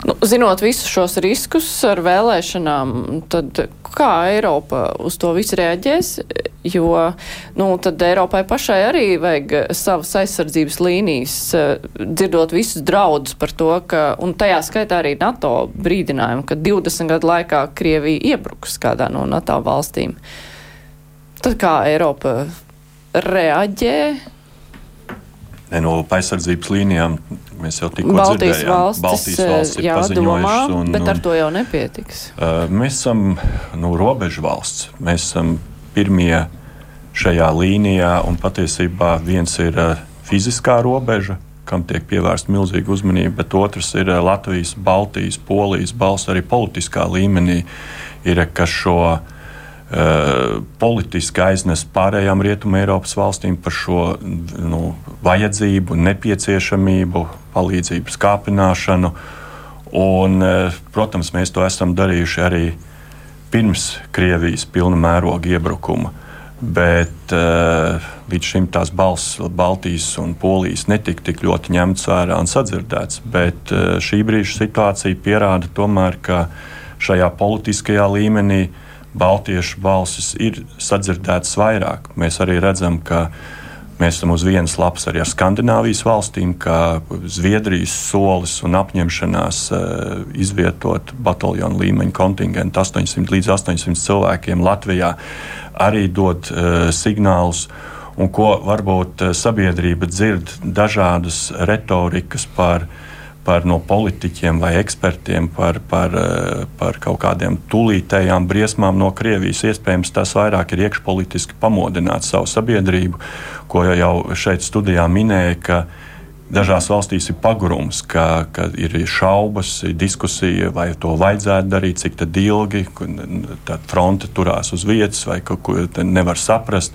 Nu, zinot visus šos riskus ar vēlēšanām, tad kā Eiropa uz to visu reaģēs? Jo nu, tad Eiropai pašai arī vajag savas aizsardzības līnijas, dzirdot visus draudus par to, ka, un tajā skaitā arī NATO brīdinājumu, ka 20 gadu laikā Krievija iebruks kādā no NATO valstīm. Tad kā Eiropa reaģē? No aizsardzības līnijām Mēs jau tikko Baltijas dzirdējām, valstis, Baltijas valstis ir jā, domā, un, bet ar to jau nepietiks. Uh, mēs esam nu, robežu valsts. Mēs esam pirmie šajā līnijā, un patiesībā viens ir uh, fiziskā robeža, kam tiek pievērsta milzīga uzmanība, bet otrs ir Latvijas, Baltijas, Polijas balss arī politiskā līmenī, ir, kas šo politiski aiznes pārējām Rietumē Eiropas valstīm par šo nu, vajadzību, nepieciešamību palīdzības kāpināšanu. Un, e, protams, mēs to esam darījuši arī pirms Krievijas pilna mēroga iebrukuma. Bet uh, līdz šim tās balss Baltijas un Polijas netika tik ļoti ņemtas vērā un sadzirdētas. Bet uh, šī brīža situācija pierāda, tomēr, ka šajā politiskajā līmenī Baltiešu balsis ir sadzirdētas vairāk. Mēs arī redzam, ka Mēs esam uz vienas lapas arī ar Skandināvijas valstīm, kā Zviedrijas solis un apņemšanās uh, izvietot bataljonu līmeņa kontingentu 800 līdz 800 cilvēkiem Latvijā arī dod uh, signālus. Un ko varbūt uh, sabiedrība dzird dažādas retorikas par uh, par no politiķiem vai ekspertiem par, par, eh, par kaut kādiem tūlītējām briesmām no Krievijas. Iespējams, tas vairāk ir iekšpolitiski pamodināt savu sabiedrību, ko jau šeit studijā minēja, ka dažās valstīs ir pagurums, ka, ka ir šaubas, ir diskusija, vai to vajadzētu darīt, cik ilgi, tad fronte turās uz vietas, vai kaut ko nevar saprast.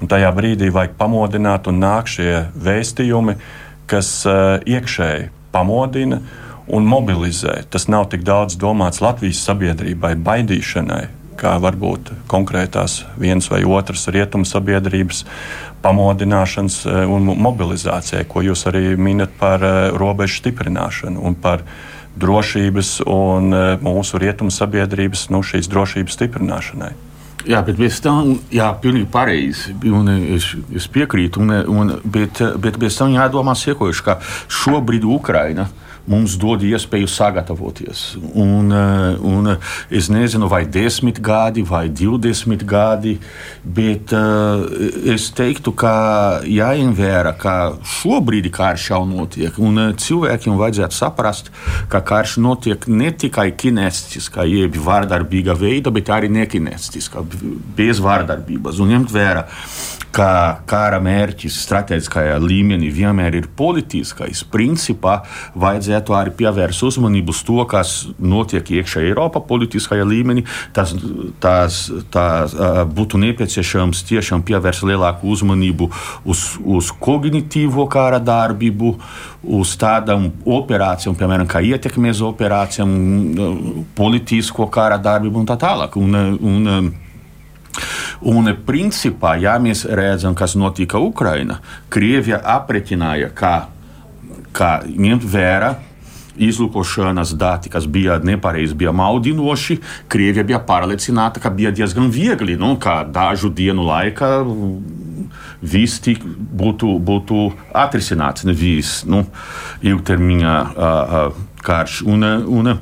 Un tajā brīdī vajag pamodināt un nāk šie vēstījumi, kas uh, iekšēji pamodina un mobilizē. Tas nav tik daudz domāts Latvijas sabiedrībai, baidīšanai, kā varbūt konkrētās vienas vai otras rietumu sabiedrības pamodināšanas eh, un mobilizācijai, ko jūs arī minat par eh, robežu stiprināšanu un par drošības un eh, mūsu rietumu sabiedrības nu, drošības stiprināšanai. Jā, bet bez tam, jā, pilnīgi pareizi. Es, es piekrītu, un, un, bet, bet bez tam jādomā sekojuši, ka šobrīd Ukraina mums dod iespēju sagatavoties. Un, eh, un es nezinu, vai desmit gadi vai divdesmit gadi, bet uh, es teiktu, ka jāņem vērā, ka šobrīd karš jau notiek. Un cilvēkiem vajadzētu saprast, ka karš notiek ne tikai kinēstiskā, jeb vardarbīga veida, bet arī nekinēstiskā, bez vardarbības. Un ņemt vērā, ka kara mērķis strateģiskajā līmenī vienmēr ir politiskais. Principā vajadzētu arī pievērst uzmanību uz to, kas notiek iekšā Eiropā politiskajā līmenī. Tas, tas, tas būtu nepieciešams tiešām pievērst lielāku uzmanību uz, uz kognitīvo kara darbību, uz tādām operācijām, piemēram, kā ietekmes operācijām, politisko kara darbību un tā tālāk. Un, un, Un, principā, ja mēs redzam, kas notika Ukrajinā, Krievija aprēķināja, ka ņemt vērā izlūkošanas dati, kas bija nepareizi, bija maldinoši. Krievija bija pārliecināta, ka bija diezgan viegli, nu, ka dažu dienu laikā viss tik būtu, būtu atrisināts, nevis nu, ilgtermiņā uh, karš. Un, un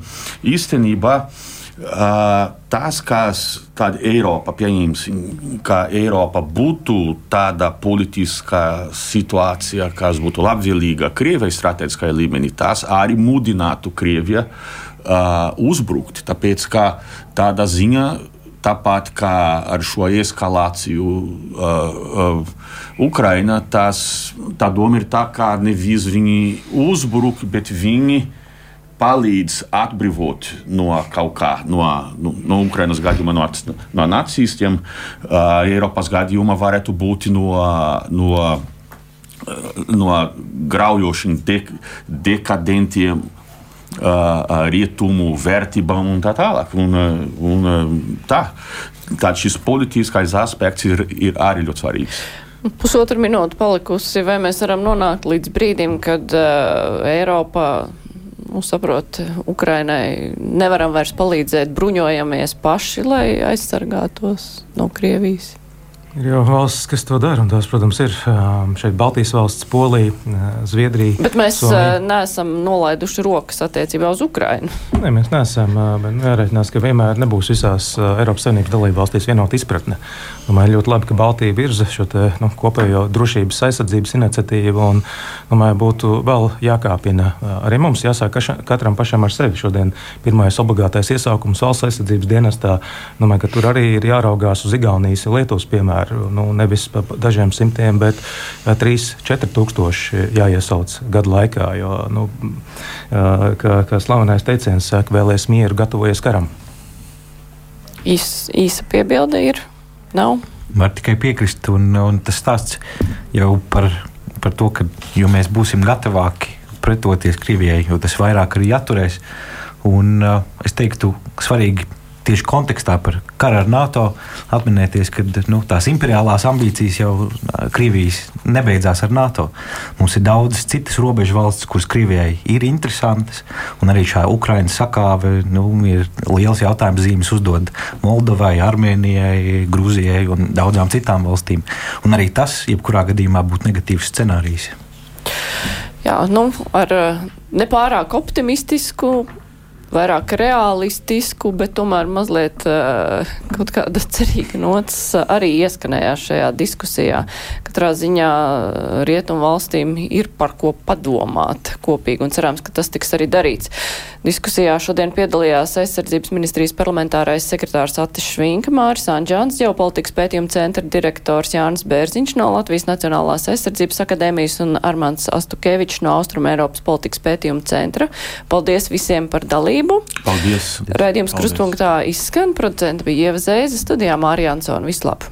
īstenībā tas, kas tāda Eiropa, pieņemsim, ka Eiropa būtu tāda politiskā situācija, kas būtu labvēlīga Krievijas strateģiskajā līmenī, tas arī mudinātu Krieviju uh, uzbrukt. Tāpēc, ka tāda ziņa. Tāpat kā ar šo eskalāciju uh, uh, Ukrainā, tas tā doma ir tā, ka nevis viņi uzbruk, bet viņi uh, palīdz atbrīvot no kaut kā, no, no, no Ukrainas gadījuma, no, no nacistiem. Uh, Eiropas gadījumā varētu būt no, no, no graujošiem, dek, dekadentiem. Uh, rietumu vērtībām un tā tālāk. Un, un, tā. Tad šis politiskais aspekts ir, ir arī ļoti svarīgs. Pusotru minūti palikusi, vai mēs varam nonākt līdz brīdim, kad uh, Eiropā nu, saprot, Ukrainai nevaram vairs palīdzēt, bruņojamies paši, lai aizsargātos no Krievijas. Ir jau valstis, kas to dara, un tās, protams, ir šeit Baltijas valsts, Polija, Zviedrija. Bet mēs Somija. neesam nolaiduši rokas attiecībā uz Ukrainu. Nē, mēs neesam, bet jārēķinās, ka vienmēr nebūs visās Eiropas Savienības dalību valstīs vienota izpratne. Domāju, ļoti labi, ka Baltija virza šo te, nu, kopējo drošības aizsardzības iniciatīvu, un domāju, būtu vēl jākāpina. Arī mums jāsāk kaša, katram pašam ar sevi. Šodien pirmais obligātais iesaukums valsts aizsardzības dienestā. Domāju, ka tur arī ir jāraugās uz Igaunijas Lietuvas piemēru ar nu, nevis dažiem simtiem, bet 3-4 tūkstoši jāiesauc gadu laikā. Jo, nu, kā, kā slavenais teiciens saka, vēlēs mieru, gatavojies karam. Īs, īsa piebilde ir? Nav. Var tikai piekrist, un, un tas stāsts jau par, par to, ka mēs būsim gatavāki pretoties Krievijai, jo tas vairāk arī atturēs. Un, uh, es teiktu, svarīgi tieši kontekstā par karu ar NATO atminēties, ka nu, tās imperiālās ambīcijas jau Krievijas nebeidzās ar NATO. Mums ir daudzas citas robežu valstis, kuras Krievijai ir interesantas, un arī šā Ukraiņas sakāve nu, ir liels jautājums zīmes uzdod Moldovai, Armēnijai, Grūzijai un daudzām citām valstīm. Un arī tas, jebkurā gadījumā, būtu negatīvs scenārijs. Jā, nu, ar nepārāk optimistisku vairāk realistisku, bet tomēr mazliet uh, kaut kāda cerīga nots arī ieskanējās šajā diskusijā. Katrā ziņā rietumu valstīm ir par ko padomāt kopīgi un cerams, ka tas tiks arī darīts. Diskusijā šodien piedalījās aizsardzības ministrijas parlamentārais sekretārs Atis Švinka, Māris Anģāns, ģeopolitikas pētījuma centra direktors Jānis Bērziņš no Latvijas Nacionālās aizsardzības akadēmijas un Armāns Astukevičs no Austrum Eiropas politikas pētījuma centra. Paldies visiem par dalību! Paldies! Raidījums Krustpunktā izskan, producenta bija Ieva Zēza, studijā Mārija Ansona. Vislab!